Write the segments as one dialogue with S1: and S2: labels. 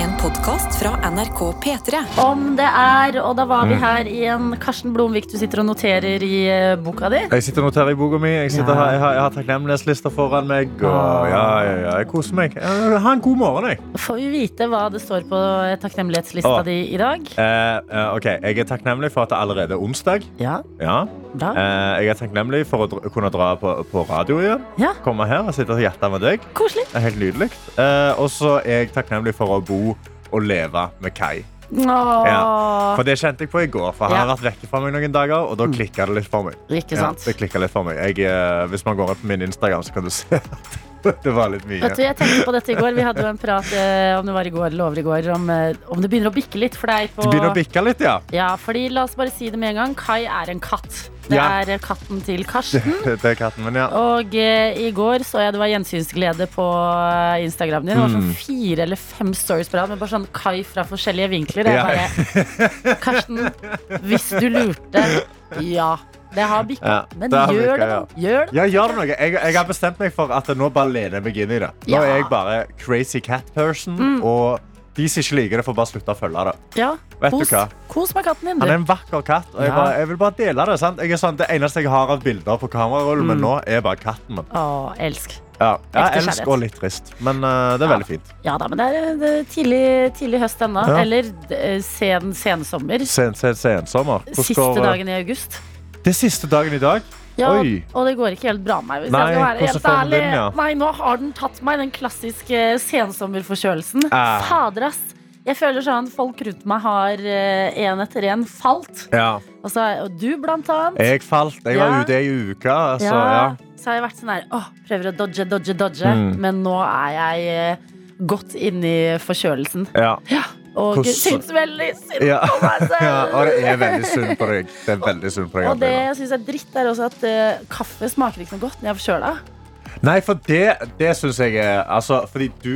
S1: En podkast fra NRK P3.
S2: Om det er, og da var vi
S3: Mm.
S2: her i en Karsten Blomvik, du sitter og noterer i eh, boka di.
S3: Jeg sitter og noterer i boka mi. Jeg, sitter
S2: Ja.
S3: her, jeg har, jeg har takknemlighetslister foran meg. Og ja, ja, ja, jeg koser meg. Ha en god morgen, jeg.
S2: Får vi vite hva det står på takknemlighetslista
S3: oh.
S2: di i dag?
S3: Eh, eh, ok, Jeg er takknemlig for at det allerede er onsdag.
S2: Ja,
S3: Ja.
S2: bra.
S3: Eh, jeg er takknemlig for å dra, kunne dra på, på radio igjen.
S2: Ja,
S3: Komme her og sitte og hjerta med deg.
S2: koselig.
S3: Er helt nydelig. Eh, og så er jeg takknemlig for å bo og leve med Kai.
S2: Ja,
S3: For det kjente jeg på i går. For han
S2: Ja.
S3: har vært vekke fra meg noen dager, og da klikka det litt for meg. Ja, det litt for meg. Jeg, eh, hvis man går inn på min Instagram, så kan du se at det var litt mye.
S2: Vet du, jeg tenkte på dette i går. Vi hadde jo en prat eh, om det var i går eller over i går, om, eh, om det begynner å bikke litt for deg på
S3: Det begynner å bikke litt, ja.
S2: Ja, fordi la oss bare si det med en gang. Kai er en katt. Det
S3: Ja.
S2: er katten til Karsten.
S3: Det er katten min, ja.
S2: Og eh, i går så jeg det var gjensynsglede på eh, Instagram din. Det var
S3: Mm.
S2: sånn fire eller fem stories på rad med bare sånn Kai fra forskjellige vinkler. Og jeg
S3: Ja.
S2: bare Karsten, hvis du lurte Ja, det har bikka.
S3: Ja,
S2: men
S3: det har
S2: gjør
S3: bikka,
S2: det,
S3: ja.
S2: Gjør det.
S3: Ja, gjør det noe. Jeg, jeg har bestemt meg for at nå bare lener jeg meg inn i det. Nå
S2: Ja.
S3: er jeg bare crazy cat person, og de som ikke liker det, får bare slutte å følge det.
S2: Ja,
S3: Vet du
S2: kos,
S3: hva?
S2: kos med katten din,
S3: Han er en vakker katt, og jeg,
S2: Ja.
S3: bare, jeg vil bare dele det. Sant? Jeg er sånn, det eneste jeg har av bilder på kamerarullen
S2: Mm.
S3: men nå, er bare katten min.
S2: Å, elsk.
S3: Ja, jeg
S2: elsk
S3: og litt trist, men uh, det er
S2: Ja.
S3: veldig fint.
S2: Ja da, men det er, det er tidlig, tidlig høst ennå.
S3: Ja.
S2: Eller eh, sen sensommer.
S3: Sen, sen, sensommer.
S2: Siste
S3: går, eh,
S2: dagen i august.
S3: Det er siste dagen i dag.
S2: Ja,
S3: Oi.
S2: og det går ikke helt bra med meg. Hvis
S3: Nei,
S2: jeg skal være helt ærlig.
S3: den, ja?
S2: Nei, nå har den tatt meg, den klassiske sensommerforkjølelsen.
S3: Eh.
S2: Fader, ass. Jeg føler sånn folk rundt meg har én etter én falt.
S3: Ja.
S2: Altså, og du, blant annet.
S3: Jeg falt. Jeg var
S2: Ja.
S3: ute i uka. Altså,
S2: ja.
S3: ja.
S2: Så har jeg vært sånn her åh, prøver å dodge, dodge, dodge.
S3: Mm.
S2: Men nå er jeg eh, godt inni forkjølelsen.
S3: Ja.
S2: Og
S3: Hvordan-
S2: syns veldig synd
S3: Ja.
S2: på meg selv.
S3: ja. Og det er veldig synd på deg. Det er veldig synd på deg.
S2: Og det jeg syns er dritt, er også at uh, kaffe smaker ikke noe godt når jeg er forkjøla.
S3: Nei, for det, det syns jeg er altså, Fordi du,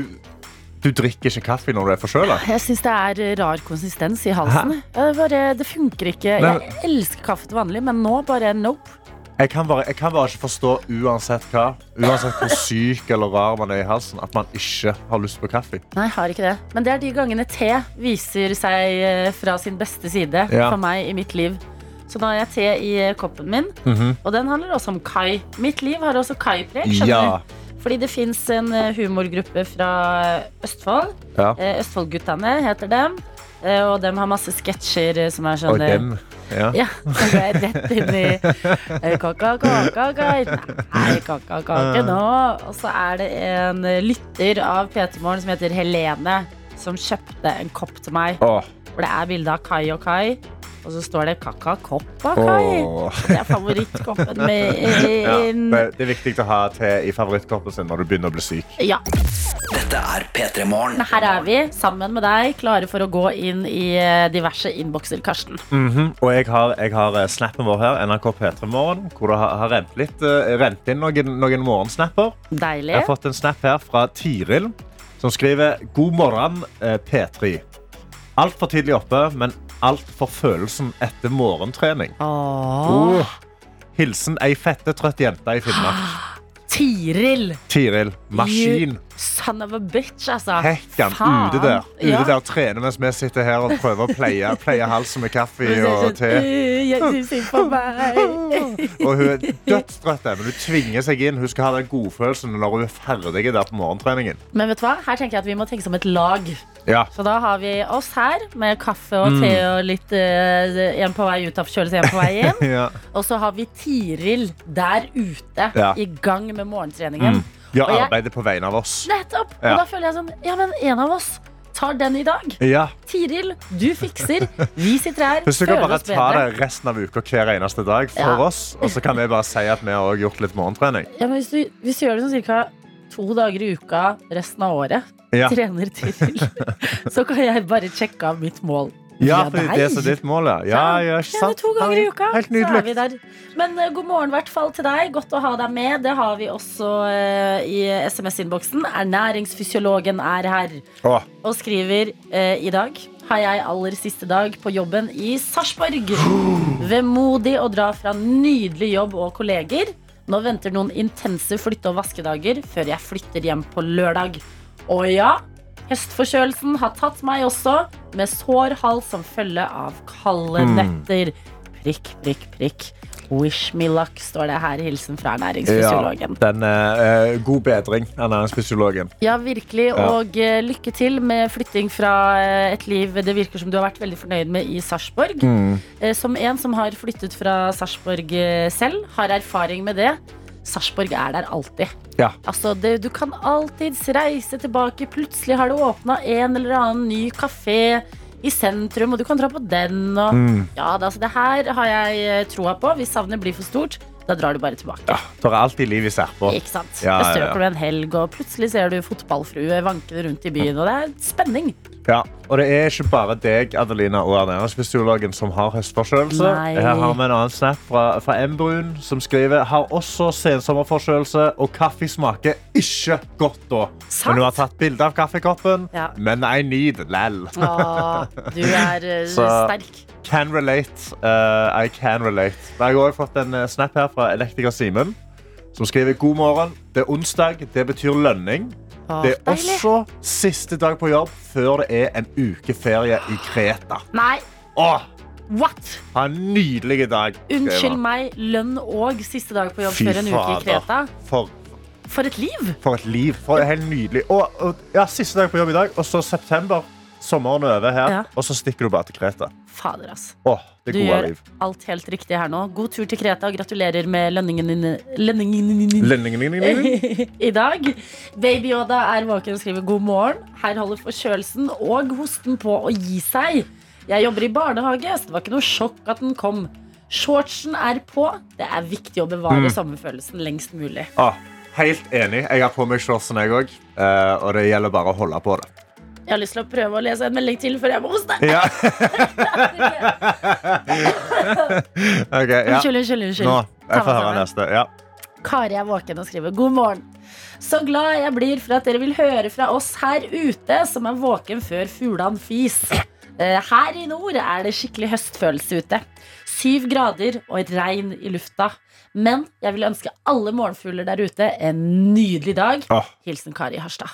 S3: du drikker ikke kaffe når du er forkjøla.
S2: Jeg syns det er eh, rar konsistens i halsen. Det, bare, det funker ikke. Jeg elsker kaffe til vanlig, men nå bare nope.
S3: Jeg kan, bare, jeg kan bare ikke forstå, uansett hva, uansett hvor syk eller rar man er i halsen, at man ikke har lyst på kaffe.
S2: Nei, jeg har ikke det. Men det er de gangene te viser seg eh, fra sin beste side
S3: Ja.
S2: for meg i mitt liv. Så nå har jeg te i eh, koppen min,
S3: Mhm.
S2: og den handler også om kai. Mitt liv har også kai-preg,
S3: Ja.
S2: Fordi det fins en eh, humorgruppe fra Østfold.
S3: ja.
S2: Østfoldguttene heter dem. Eh, Og dem har masse sketsjer eh, som er sånn
S3: Og
S2: eh,
S3: dem. Ja.
S2: Ja, så går rett inn i kaka, kaka, kai. Nei, kaka, kake nå. Og så er det en lytter av P3 Morgen som heter Helene, som kjøpte en kopp til meg.
S3: Åh,
S2: Hvor det er bilde av Kai og Kai. Og så står det kaka, kopp av Kai. Det er favorittkoppen min.
S3: det, det er viktig å ha te i favorittkoppen sin når du begynner å bli syk.
S2: Ja,
S4: Dette er P3 Morgen.
S2: her er vi sammen med deg, klare for å gå inn i eh, diverse innbokser, Karsten.
S3: Mhm, Og jeg har, jeg har eh, snappen vår her, NRK P3 Morgen, hvor det har, har rent, litt, eh, rent inn noen, noen morgensnapper. Jeg har fått en snap her fra Tiril, som skriver God morgen, eh, P3. Altfor tidlig oppe, men alt for følelsen etter morgentrening.
S2: Åh.
S3: Oh. Hilsen ei fette trøtt jente i Finnmark.
S2: Tiril!
S3: Tiril. Maskin.
S2: You Son of a bitch, altså. Hekken
S3: ute der. Ute
S2: Ja.
S3: der trener mens vi sitter her og prøver å pleie, pleie halsen med kaffe og te.
S2: Øh.
S3: Og hun er dødstrøtt, men hun tvinger seg inn. Hun skal ha den godfølelsen når hun er ferdig der på morgentreningen.
S2: Men vet du hva? Her tenker jeg at vi må tenke som et lag.
S3: Ja.
S2: Så da har vi oss her med kaffe og te
S3: Mm.
S2: og litt uh, En på vei ut av forkjølelse, en på vei inn.
S3: ja.
S2: Og så har vi Tiril der ute, i gang med morgentreningen.
S3: Mm.
S2: Vi har
S3: arbeidet på vegne av oss.
S2: Nettopp! Og da føler jeg sånn Ja, men en av oss tar den i dag.
S3: Ja.
S2: Tiril, du fikser. Vi sitter her,
S3: Hvis du kan bare ta det resten av uka hver eneste dag for
S2: Ja.
S3: oss, og så kan vi bare si at vi har gjort litt morgentrening.
S2: Ja, men hvis du, hvis du gjør det sånn ca. to dager i uka resten av året, trener Tiril, så kan jeg bare sjekke av mitt mål.
S3: Ja
S2: for
S3: det er så ditt mål, ja. Ja, ja, ikke sant?
S2: to ganger i uka,
S3: Helt nydelig.
S2: Men uh, god morgen i hvert fall til deg. Godt å ha deg med. Det har vi også uh, i SMS-innboksen. Ernæringsfysiologen er her
S3: Åh,
S2: og skriver uh, i dag har jeg aller siste dag på jobben i Sarpsborg. Vemodig å dra fra nydelig jobb og kolleger. Nå venter noen intense flytte- og vaskedager før jeg flytter hjem på lørdag. Og ja, Høstforkjølelsen har tatt meg også, med sår hals som følge av kalde
S3: Mm.
S2: netter. Prikk, prikk, prikk. Wish me luck, står det her. Hilsen fra ernæringsfysiologen.
S3: den er God bedring, ernæringsfysiologen.
S2: Ja, virkelig.
S3: Ja.
S2: Og eh, lykke til med flytting fra eh, et liv det virker som du har vært veldig fornøyd med i Sarpsborg.
S3: Mm.
S2: Eh, som en som har flyttet fra Sarpsborg eh, selv, har erfaring med det. Sarpsborg er der alltid.
S3: Ja.
S2: Altså, det, du kan alltids reise tilbake. Plutselig har det åpna en eller annen ny kafé i sentrum, og du kan dra på den. Og,
S3: Mm.
S2: ja, det, altså, det her har jeg eh, troa på. Hvis savnet blir for stort, da drar du bare tilbake.
S3: Ja, det er alltid liv i Serpa.
S2: Ikke sant?
S3: Ja,
S2: det
S3: ja, ja.
S2: du en helg, og plutselig ser du fotballfrue vankende rundt i byen. Og det er spenning.
S3: Ja, og det er ikke bare deg, Adelina, og ernæringsfysiologen som har høstforkjølelse. Her har vi en annen snap fra, fra Embrun, som skriver har også sensommerforkjølelse, og kaffe smaker ikke godt da.
S2: Sant?
S3: Men hun har tatt bilde av kaffekoppen,
S2: Ja.
S3: men I need lell.
S2: Du er eh,
S3: Så-
S2: sterk.
S3: Can relate. Uh, I can relate. Jeg har også fått en eh, snap her fra elektriker Simen, som skriver god morgen. Det er onsdag, det betyr lønning. Det er
S2: deilig.
S3: også siste dag på jobb før det er en uke ferie i Kreta.
S2: Nei,
S3: Åh,
S2: what?
S3: ha en nydelig dag.
S2: Unnskyld meg, lønn og siste dag på jobb
S3: Fy
S2: før en uke i
S3: fader.
S2: Kreta.
S3: For,
S2: For et liv!
S3: for et liv. For helt nydelig. Og, og, ja, siste dag på jobb i dag, og så september. Sommeren er over her,
S2: Ja.
S3: og så stikker du bare til Kreta.
S2: Fader, ass.
S3: Åh, det
S2: Du
S3: gode
S2: gjør
S3: liv.
S2: alt helt riktig her nå. God tur til Kreta, og gratulerer med lønningen din. Lønningen din. I dag. Baby Yoda er våken og skriver god morgen. Her holder forkjølelsen og hosten på å gi seg. Jeg jobber i barnehage, så det var ikke noe sjokk at den kom. Shortsen er på. Det er viktig å bevare
S3: Mm.
S2: sommerfølelsen lengst mulig.
S3: Ah, helt enig. Jeg har på meg shortsen, jeg òg. og det gjelder bare å holde på det.
S2: Jeg har lyst til å prøve å lese en melding til før jeg må hoste.
S3: Ja. okay, ja.
S2: Unnskyld, unnskyld. unnskyld.
S3: Nå, jeg får høre neste. Ja.
S2: Kari er våken og skriver god morgen. Så glad jeg blir for at dere vil høre fra oss her ute, som er våken før fuglene fis. Eh, Her i nord er det skikkelig høstfølelse ute. Syv grader og regn i lufta. Men jeg vil ønske alle morgenfugler der ute en nydelig dag. Hilsen Kari Harstad.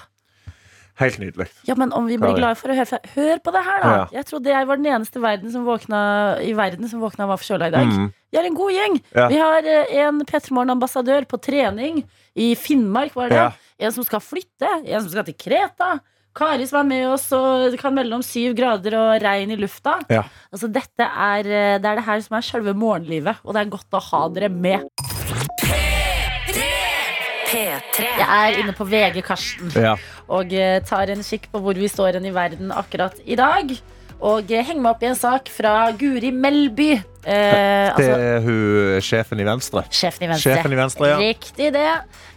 S3: Helt nydelig.
S2: Ja, men om vi blir glad for å høre Hør på det her, da!
S3: Ja.
S2: Jeg trodde jeg var den eneste verden som våkna, i verden som våkna og var forkjøla i dag.
S3: Mm.
S2: Vi er en god gjeng.
S3: Ja.
S2: Vi har eh, en P3 Morgen-ambassadør på trening i Finnmark, var det.
S3: Ja.
S2: En som skal flytte, en som skal til Kreta. Kari som er med oss og kan melde om syv grader og regn i lufta.
S3: Ja.
S2: Altså, dette er, eh, det er det her som er selve morgenlivet, og det er godt å ha dere med.
S1: P3.
S2: Jeg er inne på VG Karsten
S3: Ja.
S2: og eh, tar en kikk på hvor vi står hen i verden akkurat i dag. Og eh, henger meg opp i en sak fra Guri Melby. Eh,
S3: Det
S2: altså,
S3: er hun sjefen i Venstre.
S2: Sjefen i Venstre.
S3: Sjefen i Venstre, ja.
S2: Riktig det.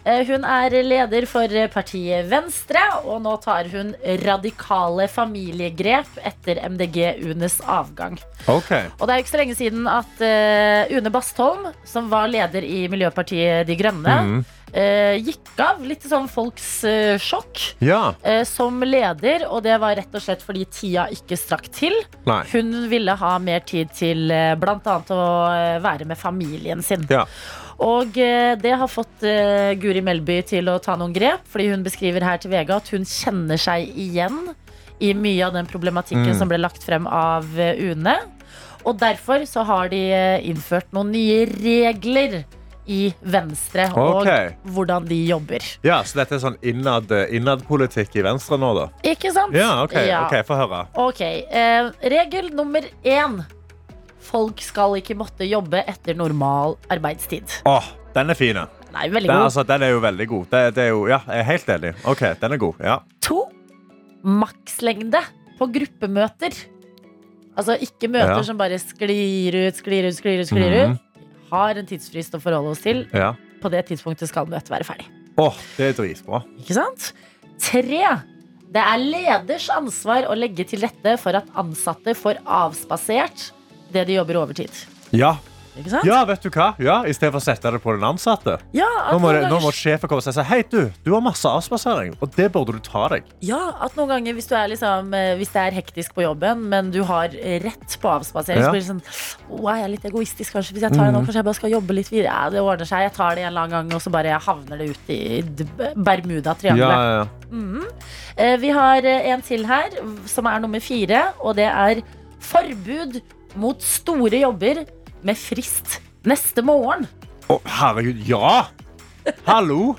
S2: Eh, Hun er leder for partiet Venstre, og nå tar hun radikale familiegrep etter MDG Unes avgang.
S3: Ok.
S2: Og det er ikke så lenge siden at uh, Une Bastholm, som var leder i Miljøpartiet De Grønne,
S3: Mhm.
S2: Eh, gikk av. Litt sånn folks eh, sjokk.
S3: Ja.
S2: eh, Som leder, og det var rett og slett fordi tida ikke strakk til.
S3: Nei.
S2: Hun ville ha mer tid til eh, bl.a. å være med familien sin.
S3: Ja.
S2: Og det har fått Guri Melby til å ta noen grep, fordi hun beskriver her til VG at hun kjenner seg igjen i mye av den problematikken
S3: Mm.
S2: som ble lagt frem av UNE. Og derfor så har de innført noen nye regler i Venstre, og
S3: Ok.
S2: hvordan de jobber.
S3: ja, så dette er sånn innad, innadpolitikk i Venstre nå, da?
S2: Ikke sant?
S3: Ja, ok.
S2: Ja.
S3: okay Få høre.
S2: Ok, eh, Regel nummer én. Folk skal ikke måtte jobbe etter normal arbeidstid.
S3: Åh, den er fin.
S2: Den er
S3: Den, altså, den er jo veldig god. Det, det jo, ja, jeg er helt enig. Ok, den er god. Ja.
S2: To. Makslengde på gruppemøter. Altså ikke møter
S3: Ja.
S2: som bare sklir ut, sklir ut, sklir ut. sklir
S3: Mhm.
S2: ut. Har en tidsfrist å forholde oss til.
S3: ja.
S2: På det tidspunktet skal møtet være ferdig.
S3: Åh, det er dritbra.
S2: Ikke sant? Tre. Det er leders ansvar å legge til rette for at ansatte får avspasert det de jobber overtid.
S3: Ja,
S2: Ikke sant?
S3: Ja, vet du hva? Ja, for å sette det på den ansatte.
S2: Ja,
S3: Nå må, ganger... nå må sjefen komme og si Hei, du, du har masse avspasering, og det burde du ta deg.
S2: Ja, at noen ganger hvis, du er liksom, eh, hvis det er hektisk på jobben, men du har rett på avspasering,
S3: Ja.
S2: så blir det sånn er jeg litt egoistisk kanskje hvis jeg tar det nå? Kanskje jeg bare skal jobbe litt videre? Ja, det ordner seg. Jeg tar det en eller annen gang, og så bare havner det ut i Bermuda-triangelet.
S3: Ja, ja.
S2: Eh, Vi har eh, en til her, som er nummer fire, og det er forbud mot store jobber med frist neste morgen.
S3: Å, herregud, ja! Hallo!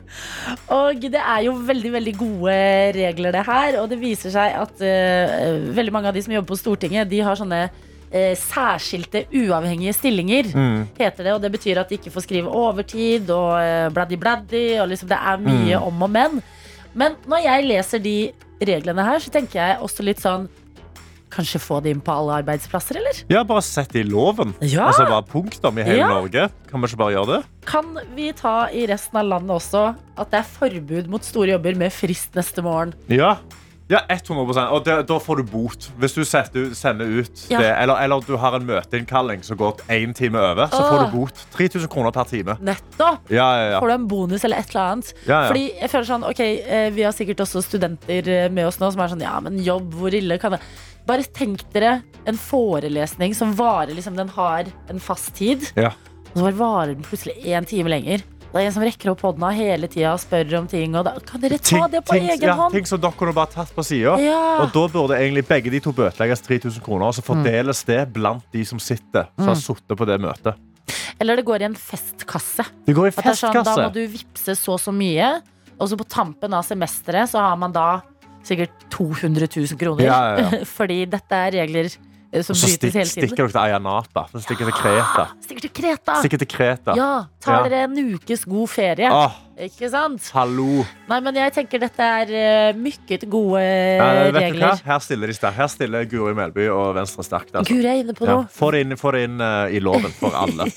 S2: Og det er jo veldig veldig gode regler, det her. Og det viser seg at uh, veldig mange av de som jobber på Stortinget, de har sånne uh, særskilte uavhengige stillinger, heter det. Og det betyr at de ikke får skrive overtid og uh, bladdi-bladdi, og liksom det er mye om og men. Men når jeg leser de reglene her, så tenker jeg også litt sånn Kanskje få det inn på alle arbeidsplasser, eller?
S3: Ja, bare sett det i loven.
S2: Ja.
S3: Altså bare punktum i hele
S2: Ja.
S3: Norge. Kan vi ikke bare gjøre det?
S2: Kan vi ta i resten av landet også at det er forbud mot store jobber med frist neste morgen?
S3: Ja. Ja, 100 Og det, da får du bot. Hvis du setter, sender ut
S2: Ja.
S3: det, eller, eller du har en møteinnkalling som går én time over, så får du bot. 3000 kroner per time.
S2: Nettopp!
S3: Ja, ja, ja.
S2: Får du en bonus eller et eller annet? Fordi jeg føler sånn, ok, eh, Vi har sikkert også studenter eh, med oss nå som er sånn Ja, men jobb, hvor ille kan det Bare tenk dere en forelesning som varer liksom, Den har en fast tid,
S3: Ja.
S2: og så bare varer den plutselig én time lenger. Det er en som rekker opp hånda hele tida og spør om ting. Og da kan dere ta
S3: Ting,
S2: det på
S3: ting,
S2: egen
S3: ja,
S2: hånd?
S3: ting som dere kunne bare tatt på sida.
S2: Ja.
S3: Og da burde egentlig begge de to bøtelegges 3000 kroner, og så fordeles det blant de som sitter, som har sittet på det møtet.
S2: Eller det går i en festkasse.
S3: Det går i
S2: er sånn, da må du vippse så og så mye, og så på tampen av semesteret så har man da sikkert 200 000 kroner.
S3: Ja, ja, ja.
S2: Fordi dette er regler eh, som
S3: så
S2: brytes hele tiden.
S3: stikker dere til Ayanapa. Så stikker til Kreta.
S2: Stikker til Kreta!
S3: Stikker til Kreta.
S2: Ja, tar
S3: Ja.
S2: dere en ukes god ferie.
S3: Åh,
S2: Ikke sant?
S3: hallo.
S2: Nei, men jeg tenker dette er uh, mykket gode
S3: Ja, vet du hva?
S2: regler.
S3: Her stiller de sterkt. Her stiller Guri Melby og Venstre sterkt. Altså.
S2: Guri er inne på
S3: Ja,
S2: noe.
S3: få det inn, få det inn uh, i loven for alle.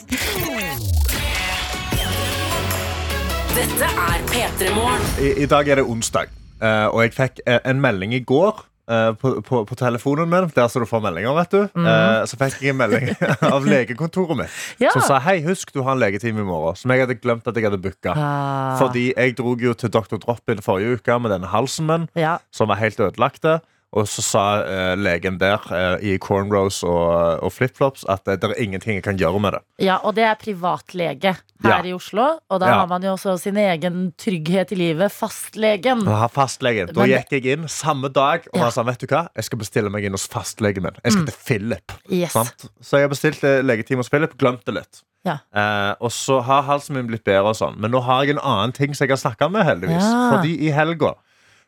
S1: Dette er P3 Morgen.
S3: I, I dag er det onsdag, eh, og jeg fikk uh, en melding i går. uh, på, på, på telefonen min, der så du får meldinger, vet du. Eh, så fikk jeg en melding av legekontoret mitt
S2: Ja.
S3: som sa hei, husk du har en legetime i morgen. Som jeg hadde glemt at jeg hadde booka.
S2: Ah,
S3: Fordi jeg dro jo til Dr. Drop-in forrige uke med denne halsen min,
S2: ja.
S3: som var helt ødelagte. Og så sa eh, legen der eh, i cornrows og, og flipflops at eh, det er ingenting jeg kan gjøre med det.
S2: ja, og det er privatlege her
S3: Ja.
S2: i Oslo. Og da
S3: Ja.
S2: har man jo også sin egen trygghet i livet. Fastlegen.
S3: Har fastlegen. Da
S2: Men-
S3: gikk jeg inn samme dag og
S2: Ja.
S3: sa vet du hva, jeg skal bestille meg inn hos fastlegen min. Jeg skal til Philip.
S2: Yes.
S3: Sant? Så jeg har bestilt eh, legetime hos Philip, glemt det litt.
S2: Ja.
S3: Eh, og så har halsen min blitt bedre, og sånn men nå har jeg en annen ting som jeg har snakka med. heldigvis
S2: Ja.
S3: Fordi i helga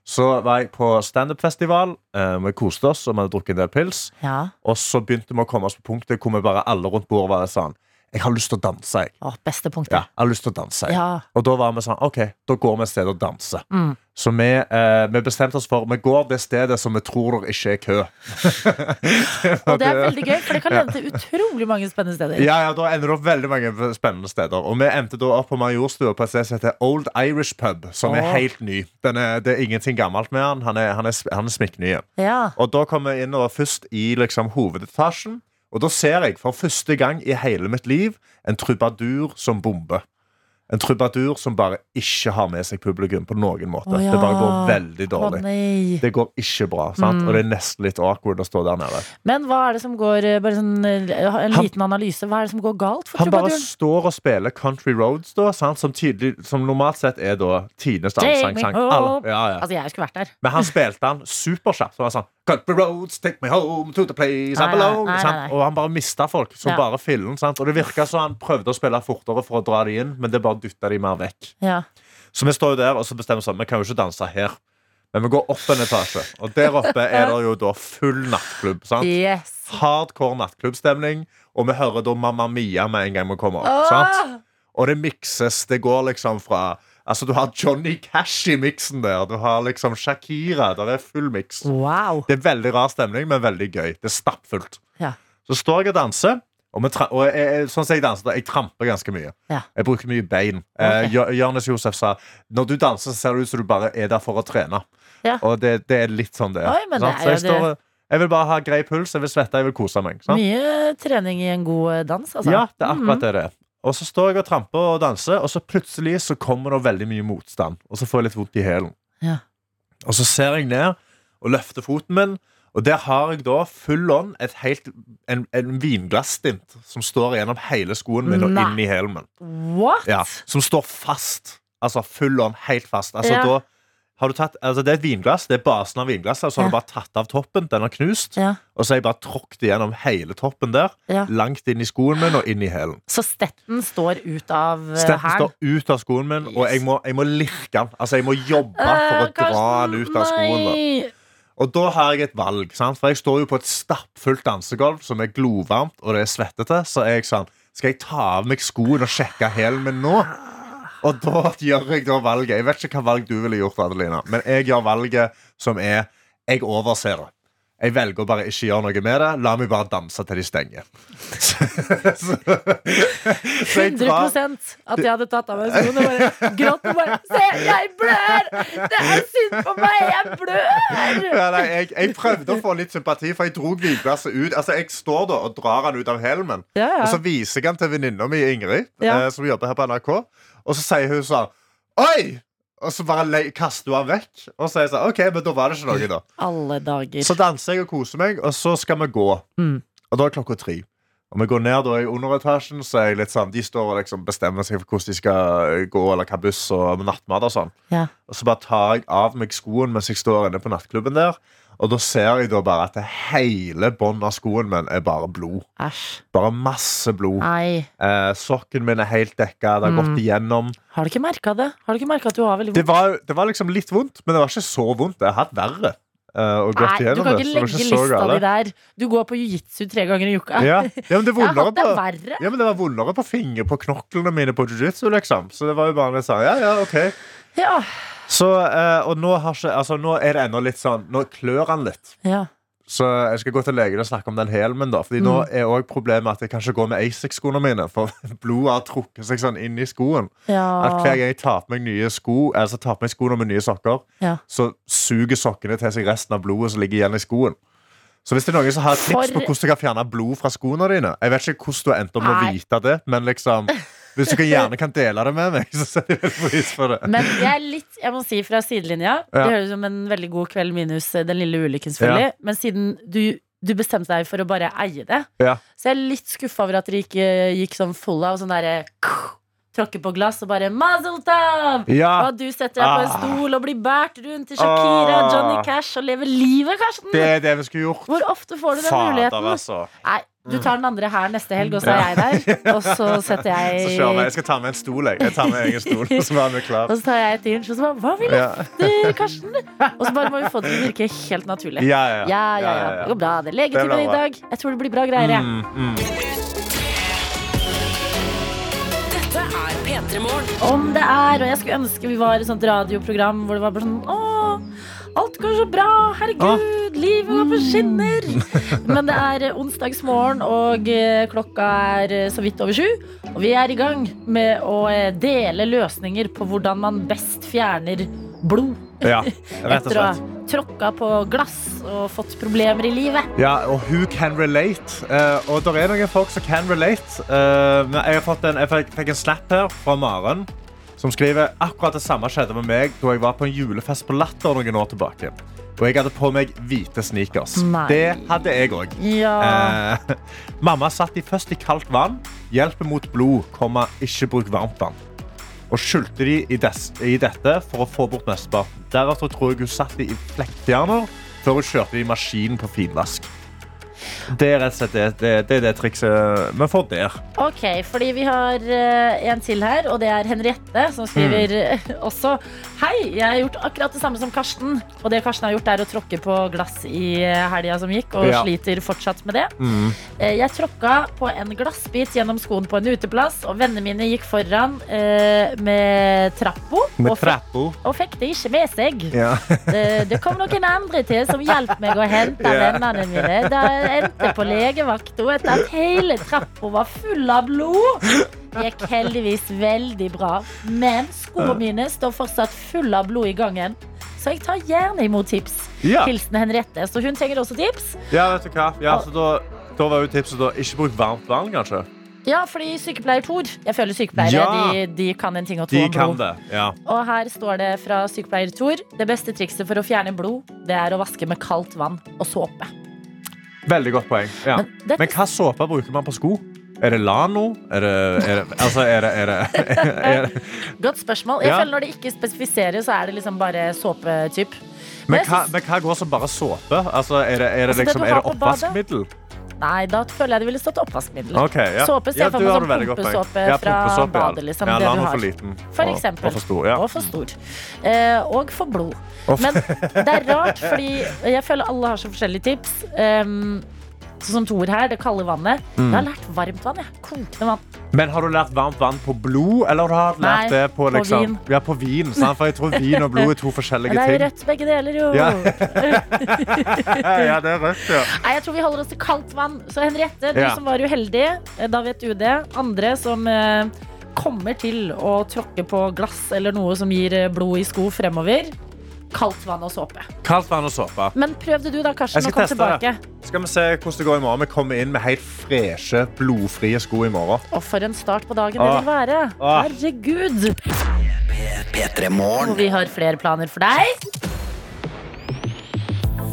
S3: så var jeg på standup-festival. Eh, vi koste oss og vi hadde drukket en del pils.
S2: Ja.
S3: Og så begynte vi å komme oss på punktet hvor vi bare alle rundt bordet var sånn Jeg har lyst til å danse, jeg.
S2: Å, beste punktet.
S3: Ja, jeg har lyst til å danse jeg.
S2: Ja.
S3: Og da var vi sånn, ok, da går vi et sted og danser.
S2: Mm.
S3: Så vi, eh, vi bestemte oss for Vi går det stedet som vi tror det ikke er kø.
S2: Og det er veldig gøy, for det kan lede til utrolig mange spennende steder.
S3: Ja, ja, Da ender det opp veldig mange spennende steder. Og vi endte da opp på Majorstua på et sted som heter Old Irish Pub, som er
S2: Åh.
S3: helt ny. Den er, det er ingenting gammelt med han. Han er, han er, han er smikkny.
S2: Ja.
S3: Og da kom vi inn og var først i liksom, hovedetasjen. Og da ser jeg for første gang i hele mitt liv en trubadur som bomber. En trubadur som bare ikke har med seg publikum på noen måte.
S2: Oh, ja.
S3: Det bare går veldig dårlig.
S2: Oh,
S3: Det går ikke bra, sant?
S2: Mm.
S3: og det er nesten litt awkward å stå der nede.
S2: Men hva er det som går eh, Bare sånn, En en
S3: Han-
S2: liten analyse. Hva er det som går galt for
S3: Han bare står og spiller Country Roads, da, sant? Som, tydelig, som normalt sett er da tidenes dansesang. Ja, ja.
S2: Altså, jeg skulle vært der.
S3: Men han spilte den superkjapt. Så var det sånn Country roads, take me home to the place I belong.
S2: nei, nei, nei.
S3: Og han bare mista folk som
S2: Ja.
S3: bare fillen. Sant? Og det virka som han prøvde å spille fortere for å dra de inn, men det bare dytta de mer vekk.
S2: Ja.
S3: Så vi står jo der og så bestemmer vi sånn Vi kan jo ikke danse her. Men vi går opp en etasje, og der oppe er det jo da full nattklubb. Sant?
S2: Yes.
S3: Hardcore nattklubbstemning, og vi hører da Mamma Mia med en gang vi kommer opp. Sant? Og det mikses. Det går liksom fra Altså, du har Johnny Cash i miksen der. Du har liksom Shakira. Der er full miks.
S2: Wow.
S3: Det er veldig rar stemning, men veldig gøy. Det er stappfullt.
S2: Ja.
S3: Så står jeg og danser. Og, og jeg, sånn som jeg danser, jeg tramper ganske mye.
S2: Ja.
S3: Jeg bruker mye bein.
S2: Okay.
S3: Eh, Jonis Josef sa når du danser, så ser det ut som du bare er der for å trene.
S2: Ja.
S3: Og det, det er litt sånn det er.
S2: Oi, men det
S3: så jeg står, Jeg vil bare ha grei puls, jeg vil svette, jeg vil kose meg. Sant?
S2: Mye trening i en god eh, dans, altså.
S3: Ja, det er akkurat det det er. Og så står jeg og tramper og danser, og så plutselig så kommer det veldig mye motstand. Og så får jeg litt vondt i hælen.
S2: Ja.
S3: Og så ser jeg ned og løfter foten min, og der har jeg da full on et helt, en, en vinglassstint som står gjennom hele skoen min og
S2: Nei.
S3: inn i hælen min.
S2: What?
S3: Ja, som står fast. Altså full on, helt fast. Altså,
S2: Ja.
S3: da har du tatt, altså, det er et vinglass, det er basen av vinglasset, og så har
S2: Ja.
S3: du bare tatt av toppen. Den har knust.
S2: Ja.
S3: Og så har jeg bare tråkket gjennom hele toppen der.
S2: Ja.
S3: Langt inn i skoen min og inn i hælen.
S2: Så stetten står ut av hælen?
S3: Stetten står ut av skoen min, og jeg må, jeg må lirke den. Altså, jeg må jobbe for å
S2: Eh,
S3: dra den ut av skoen. Da. Og da har jeg et valg, sant? for jeg står jo på et stappfullt dansegulv som er glovarmt, og det er svettete, så er jeg sånn Skal jeg ta av meg skoen og sjekke hælen min nå? Og da gjør jeg da valget. Jeg vet ikke hva valg du ville gjort, Adelina, men jeg gjør valget som er Jeg overser det. Jeg velger å bare ikke gjøre noe med det. La meg bare danse til de stenger. Så, så, så jeg
S2: 100
S3: drar
S2: at jeg hadde tatt av meg skoene og bare grått og bare Se, jeg blør! Det er synd på meg, jeg blør!
S3: ja, nei, jeg, jeg prøvde å få litt sympati, for jeg dro vinglasset ut. Altså, Jeg står da og drar han ut av helmen,
S2: Ja,
S3: og så viser jeg han til venninna mi Ingrid,
S2: Ja.
S3: eh, som jobber her på NRK, og så sier hun sånn Oi! Og så bare kaster hun han vekk. Og så sier sånn, ok, men da var det ikke noe, da.
S2: Alle dager.
S3: Så danser jeg og koser meg, og så skal vi gå.
S2: Mm.
S3: Og da er klokka tre. Og vi går ned da i underetasjen, så er jeg litt sånn De står og liksom bestemmer seg for hvordan de skal eh, gå, eller hva buss og nattmat og sånn.
S2: Ja.
S3: Og så bare tar jeg av meg skoen mens jeg står inne på nattklubben der. Og da ser jeg da bare at hele båndet av skoen min er bare blod.
S2: Æsj.
S3: Bare masse blod. Eh, sokken min er helt dekka. Det har
S2: Mm.
S3: gått igjennom.
S2: Har du ikke merka det? Har du ikke at du har veldig
S3: Det
S2: vondt?
S3: var, det var liksom litt vondt, men det var ikke så vondt. Jeg har hatt verre. eh, og gått
S2: Nei, du kan ikke
S3: det
S2: legge
S3: ikke
S2: lista di der. Du går på jiu-jitsu tre ganger i uka.
S3: Ja, ja, men det
S2: Jeg har hatt det
S3: på
S2: verre.
S3: Ja, men Det var vondere på fingre på knoklene mine på jiu-jitsu, liksom. Så det var jo bare en sånn, ja, ja, ok
S2: Ja.
S3: Så, eh, Og nå, har ikke, altså, nå er det ennå litt sånn Nå klør han litt.
S2: ja.
S3: Så jeg skal gå til legen og snakke om den helmen. da Fordi nå
S2: Mm.
S3: er også problemet at jeg kan ikke gå med Asics-skoene mine. For blodet har trukket seg sånn inn i skoen. At hver gang jeg tar på meg nye sko Altså tar på meg skoene med nye sokker,
S2: Ja.
S3: så suger sokkene til seg resten av blodet som ligger igjen i skoen. Så hvis det er noen som har tips
S2: For-
S3: på hvordan du kan fjerne blod fra skoene dine Jeg vet ikke hvordan du har endt opp med å vite det, men liksom hvis du kan gjerne kan dele det med meg, så setter jeg pris på det.
S2: Men jeg er litt, jeg må si fra sidelinja Det høres ut som en veldig god kveld minus eh, den lille ulykken selvfølgelig Men siden du, du bestemte deg for å bare eie det
S3: Ja.
S2: Så jeg er litt skuffa over at dere ikke gikk sånn full av Sånn derre Tråkke på glass og bare Mazel tov!
S3: Ja,
S2: Og du setter deg på en
S3: Ah.
S2: stol og blir båret rundt til Shakira,
S3: Ah.
S2: Johnny Cash og lever livet, Karsten.
S3: det er det vi skulle gjort.
S2: Hvor ofte får du den
S3: Fader,
S2: muligheten?
S3: altså.
S2: Nei, du tar den andre her neste helg, og så er jeg der. Og så setter jeg
S3: Så kjører vi.
S2: jeg
S3: Jeg skal ta med en stol. Jeg, jeg tar med egen stol, Og så var vi klar.
S2: Og så tar jeg et inch, og så bare Hva vil
S3: Ja.
S2: du, Karsten? Og så bare må vi få det til å virke helt naturlig.
S3: Ja, ja,
S2: Ja, ja, ja. Det går bra. Det er legetime i dag. Jeg tror det blir bra greier. jeg.
S3: Mm, mm.
S1: Dette er P3 Morgen.
S2: Om det er, og jeg skulle ønske vi var et sånt radioprogram hvor det var bare sånn Å, alt går så bra, herregud, livet går på skinner. Men det er onsdagsmorgen, og eh, klokka er eh, så vidt over sju. Og vi er i gang med å eh, dele løsninger på hvordan man best fjerner blod.
S3: Ja,
S2: Etter å ha tråkka på glass og fått problemer i livet.
S3: Ja, og who can relate? Uh, og det er noen folk som can relate. Uh, jeg, har fått en, jeg fikk, fikk en snap her fra Maren som skriver akkurat det samme skjedde med meg da jeg var på en julefest på Latter noen år tilbake. Og jeg hadde på meg hvite sneakers.
S2: Nei.
S3: Det hadde jeg òg.
S2: Ja.
S3: Eh, mamma satt de først i kaldt vann. Hjelper mot blod, komma, ikke bruk varmt vann. Og skylte de i, i dette for å få bort mesteparten. Deretter tror jeg hun satt de i flekkfjerner før hun kjørte de i maskinen på finvask. Det er rett og slett det, det, det, er det trikset vi får der.
S2: Ok, fordi vi har eh, en til her, og det er Henriette, som skriver mm. også Hei, jeg har gjort akkurat det samme som Karsten. Og det Karsten har gjort, er å tråkke på glass i eh, helga som gikk, og
S3: Ja.
S2: sliter fortsatt med det.
S3: Mm.
S2: Jeg tråkka på en glassbit gjennom skoen på en uteplass, og vennene mine gikk foran eh, med trappo
S3: Med
S2: og, fikk,
S3: trappo.
S2: og fikk det ikke med seg.
S3: Ja.
S2: Det, det kom noen andre til som hjalp meg å hente
S3: Ja.
S2: vennene mine. Da endte på legevakta etter at hele trappa var full av blod. Gikk heldigvis veldig bra. Men skoene mine står fortsatt fulle av blod i gangen. Så jeg tar gjerne imot tips.
S3: Ja.
S2: Hilsen Henriette. Så hun trenger også tips.
S3: Ja, vet du hva? Ja, så da, da var jo tipset da ikke bruk varmt vann, kanskje.
S2: Ja, fordi sykepleier Tor Jeg føler sykepleiere
S3: Ja.
S2: de, de kan en ting og to
S3: De
S2: om
S3: kan
S2: blod.
S3: det. Ja.
S2: Og her står det fra sykepleier Tor Det beste trikset for å fjerne blod Det er å vaske med kaldt vann og såpe.
S3: Veldig godt poeng. Ja.
S2: Men dette-
S3: Men hva såpe bruker man på sko? Er det Lano? Er det, er det, altså, er det, er det,
S2: Godt spørsmål. Jeg
S3: Ja.
S2: føler Når det ikke spesifiseres, så er det liksom bare såpetyp.
S3: men, men,
S2: synes-
S3: men hva går som bare såpe? Altså, er det, det,
S2: Altså,
S3: liksom, oppvaskmiddel?
S2: Nei, da føler jeg det ville stått oppvaskmiddel.
S3: Okay, ja.
S2: Såpe ser jeg for meg som
S3: poeng.
S2: pumpesåpe
S3: Ja,
S2: fra badet. Liksom,
S3: ja, la
S2: den
S3: for liten.
S2: For eksempel.
S3: Og for stor. Ja.
S2: Og for stor. Eh, og for blod. Men det er rart, fordi jeg føler alle har så forskjellige tips. Um, sånn som Tor her, det kalde vannet.
S3: Mm.
S2: Jeg har lært varmt vann. jeg. Kokende vann.
S3: Men har du lært varmt vann på blod, eller har du lært
S2: Nei,
S3: det på,
S2: på
S3: liksom,
S2: vin.
S3: Ja, på vin? Sant? For jeg tror vin og blod er to forskjellige ting.
S2: det er jo rødt begge deler, jo.
S3: Ja. ja, det er rødt, ja.
S2: Nei, jeg tror vi holder oss til kaldt vann. Så Henriette, du
S3: Ja.
S2: som var uheldig, eh, da vet du det. Andre som eh, kommer til å tråkke på glass eller noe som gir eh, blod i sko fremover. Kaldt vann og såpe.
S3: Kaldt vann og såpe.
S2: Men prøvde du da, Karsten,
S3: Jeg skal teste
S2: tilbake?
S3: det. Skal vi se hvordan det går i morgen. Vi kommer inn med helt freshe, blodfrie sko i morgen.
S2: Og for en start på dagen det vil være.
S3: Åh.
S2: Herregud.
S4: P3
S2: Og vi har flere planer for deg.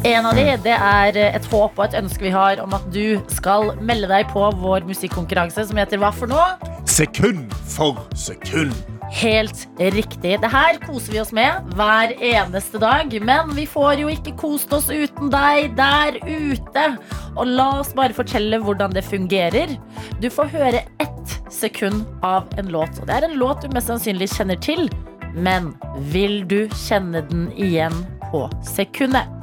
S2: En av de, det er et håp og et ønske vi har om at du skal melde deg på vår musikkonkurranse som heter Hva for noe?
S3: Sekund for sekund.
S2: Helt riktig. Det her koser vi oss med hver eneste dag. Men vi får jo ikke kost oss uten deg der ute. Og la oss bare fortelle hvordan det fungerer. Du får høre ett sekund av en låt. Og det er en låt du mest sannsynlig kjenner til. Men vil du kjenne den igjen på sekundet?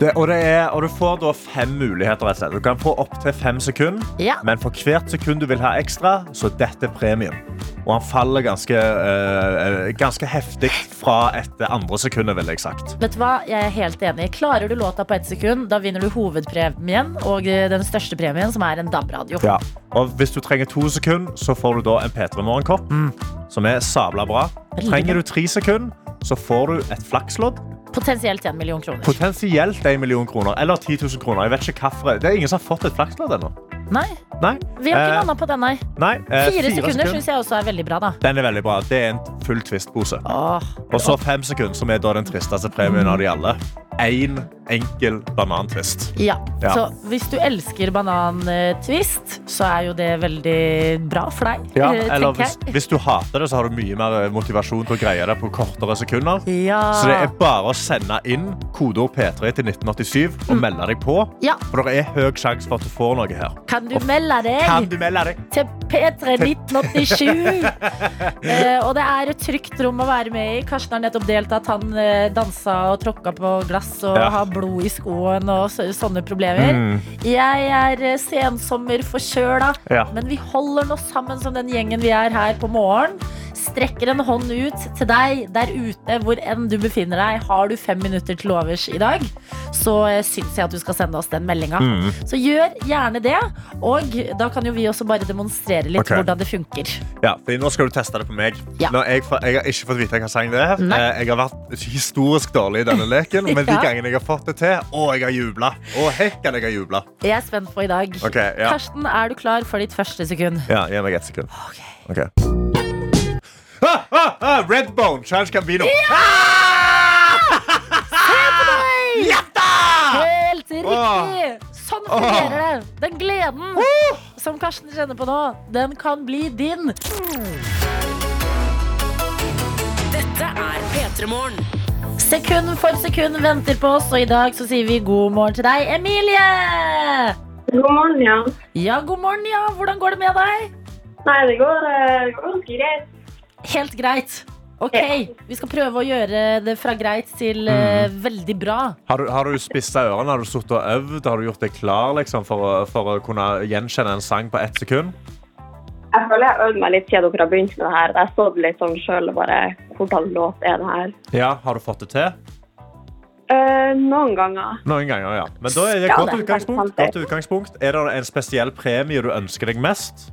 S3: Det, og, det er, og du får da fem muligheter. Du kan få opptil fem sekunder.
S2: Ja.
S3: Men for hvert sekund du vil ha ekstra, så dette er premien. Og han faller ganske, eh, ganske heftig fra etter andre sekundet, ville jeg sagt.
S2: Vet du hva? Jeg er helt enig. Klarer du låta på ett sekund, da vinner du hovedpremien og eh, den største premien, som er en DAB-radio.
S3: Ja. Og hvis du trenger to sekunder, så får du da en P3 Morgenkopp, som er sabla bra. Trenger du tre sekunder, så får du et flakslodd.
S2: Potensielt en million kroner.
S3: Potensielt en million kroner. Eller 10 000 kroner. Jeg vet ikke hvilken. Det er ingen som har fått et flakslodd ennå.
S2: Nei,
S3: Nei.
S2: vi har ikke
S3: Eh,
S2: landa på den, nei.
S3: nei eh,
S2: Fire sekunder syns jeg også er veldig bra, da.
S3: Den er veldig bra. Det er en full Twist-pose. Og så fem sekunder, som er da den tristeste premien av de alle. Én enkel banan-twist.
S2: ja.
S3: Ja.
S2: Så hvis du elsker banan-twist, så er jo det veldig bra for deg.
S3: Ja,
S2: eh,
S3: eller hvis, hvis du hater det, så har du mye mer motivasjon til å greie det på kortere sekunder.
S2: Ja.
S3: Så det er bare å sende inn kodeord P3 til 1987 og melde deg på.
S2: ja.
S3: For det er høy sjanse for at du får noe her.
S2: Kan du melde deg?
S3: Kan du melde deg?
S2: til P3 1987. uh, og det er et trygt rom å være med i. Karsten har nettopp delt at han uh, dansa og tråkka på glass og
S3: Ja.
S2: har blod i skoen og så, sånne problemer.
S3: Mm.
S2: Jeg er sensommer sensommerforkjøla,
S3: Ja.
S2: men vi holder nå sammen som den gjengen vi er her på morgen. Strekker en hånd ut til deg der ute, hvor enn du befinner deg. Har du fem minutter til overs i dag, så eh, syns jeg at du skal sende oss den meldinga.
S3: Mm.
S2: Så gjør gjerne det. Og da kan jo vi også bare demonstrere litt
S3: okay.
S2: hvordan det funker.
S3: Ja, fordi nå skal du teste det på meg.
S2: Ja.
S3: Jeg, jeg har ikke fått vite hva sang det er. Eh, Jeg har vært historisk dårlig i denne leken, men de gangene jeg har fått det til, å, jeg har jubla. Å, hekken, jeg har jubla.
S2: Jeg er spent på i dag.
S3: Okay, ja.
S2: Karsten, er du klar for ditt første sekund?
S3: Ja, gi meg ett sekund. Ok. Ah, ah, ah, Redbone, Charles Gambino.
S2: Helt riktig!
S3: Åh.
S2: Sånn fungerer det. Den gleden som Karsten kjenner på nå, den kan bli din.
S1: Dette er P3 Morgen.
S2: Sekund for sekund venter på oss, og i dag så sier vi god morgen til deg, Emilie!
S5: God morgen, ja.
S2: Ja, god morgen, ja. Hvordan går det med deg?
S5: Nei, det går, eh, det går greit.
S2: Helt greit. Ok, vi skal prøve å gjøre det fra greit til eh, veldig bra.
S3: Har du, har du spissa ørene? Har du sittet og øvd? Har du gjort deg klar liksom, for, å, for å kunne gjenkjenne en sang på ett sekund?
S5: Jeg føler jeg har øvd meg litt siden dere har begynt med det her. Jeg så det litt sånn selv, bare hvordan låt er det her.
S3: Ja, Har du fått det til?
S5: Eh, noen ganger.
S3: Noen ganger, ja. Men da er det
S5: Ja,
S3: godt
S5: det er
S3: utgangspunkt.
S5: sant det.
S3: Godt utgangspunkt. Er det en spesiell premie du ønsker deg mest?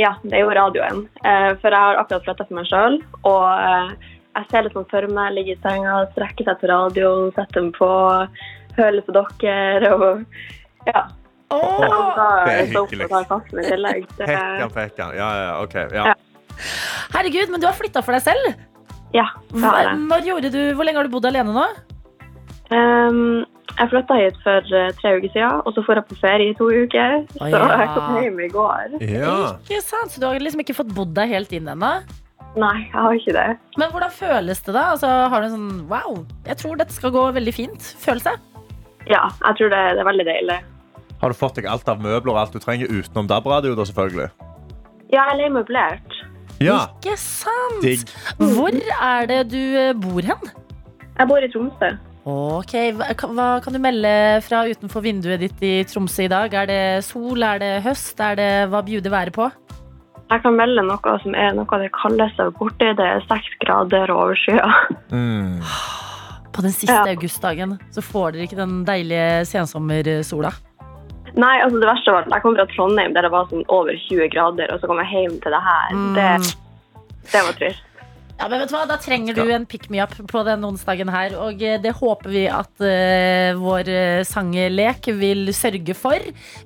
S5: Ja, det er jo radioen. Eh, for jeg har akkurat flyttet for meg selv, og eh, jeg ser litt sånn for meg, ligge i senga, strekke seg til radioen, sette den på, høre litt på dere og ja.
S2: Åh,
S5: Og da
S3: det er
S5: stå opp
S3: hyggelig.
S5: Det,
S3: Pekkan, pekkan. Ja, ja, ok. Ja.
S5: Ja.
S2: herregud, men du har flytta for deg selv.
S5: ja, det har jeg.
S2: Når gjorde du, hvor lenge har du bodd alene nå?
S5: Um, jeg flytta hit for eh, tre uker siden, og så får jeg på ferie i to uker.
S2: Å,
S5: så jeg kom hjem i går.
S3: ja.
S2: Ikke sant, Så du har liksom ikke fått bodd deg helt inn ennå?
S5: Nei, jeg har ikke det.
S2: Men hvordan føles det da? Altså, har du en sånn wow, jeg tror dette skal gå veldig fint følelse?
S5: Ja, jeg tror det, det er veldig deilig.
S3: Har du fått deg alt av møbler og alt du trenger utenom DAB-radio? da, selvfølgelig?
S5: Ja, jeg er møblert.
S3: Ja,
S2: Ikke sant?
S3: digg.
S2: Hvor er det du eh, bor hen?
S5: Jeg bor i Tromsø.
S2: Ok, hva, hva kan du melde fra utenfor vinduet ditt i Tromsø i dag? Er det sol, er det høst, er det hva bjuder været på?
S5: Jeg kan melde noe som er noe av det kaldeste borti. Det er seks grader og overskya.
S3: Mm.
S2: På den siste
S5: Ja.
S2: augustdagen så får dere ikke den deilige sensommersola.
S5: Nei, altså det verste var at jeg kom fra Trondheim der det var sånn over 20 grader, og så kom jeg hjem til det her.
S2: Mm.
S5: Det, det var trist.
S2: Ja, men vet du hva? Da trenger du en pick me up på den onsdagen her. Og eh, det håper vi at uh, vår sangelek sanglek vil sørge for.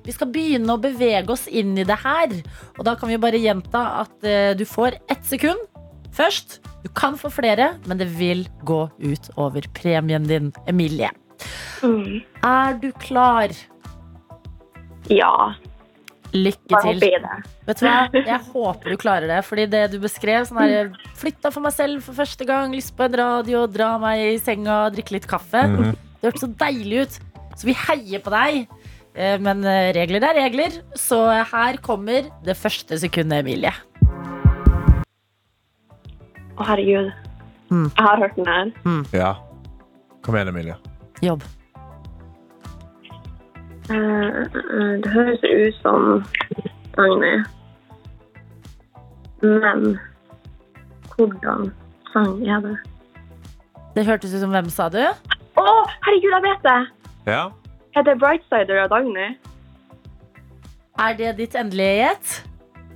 S2: Vi skal begynne å bevege oss inn i det her. Og da kan vi bare gjenta at uh, du får ett sekund først. Du kan få flere, men det vil gå ut over premien din, Emilie.
S5: Mm.
S2: Er du klar?
S5: Ja,
S2: Lykke til. Vet du hva? Jeg håper du klarer det. Fordi det du beskrev, sånn her Flytta for meg selv for første gang, lyst på en radio, dra meg i senga, drikke litt kaffe.
S3: Mhm.
S2: Det hørtes så deilig ut. Så vi heier på deg. Eh, Men eh, regler er regler, så her kommer det første sekundet, Emilie.
S5: Å, herregud.
S2: Mm.
S5: Jeg har hørt den her.
S3: Ja. Kom igjen, Emilie.
S2: Jobb.
S5: Eh, eh, det høres ut som Dagny. Men hvordan sang er det?
S2: Det hørtes ut som hvem, sa du?
S5: Å, herregud, jeg vet det!
S3: Ja.
S5: Er det Brightsider av Dagny?
S2: Er det ditt endelige gjett?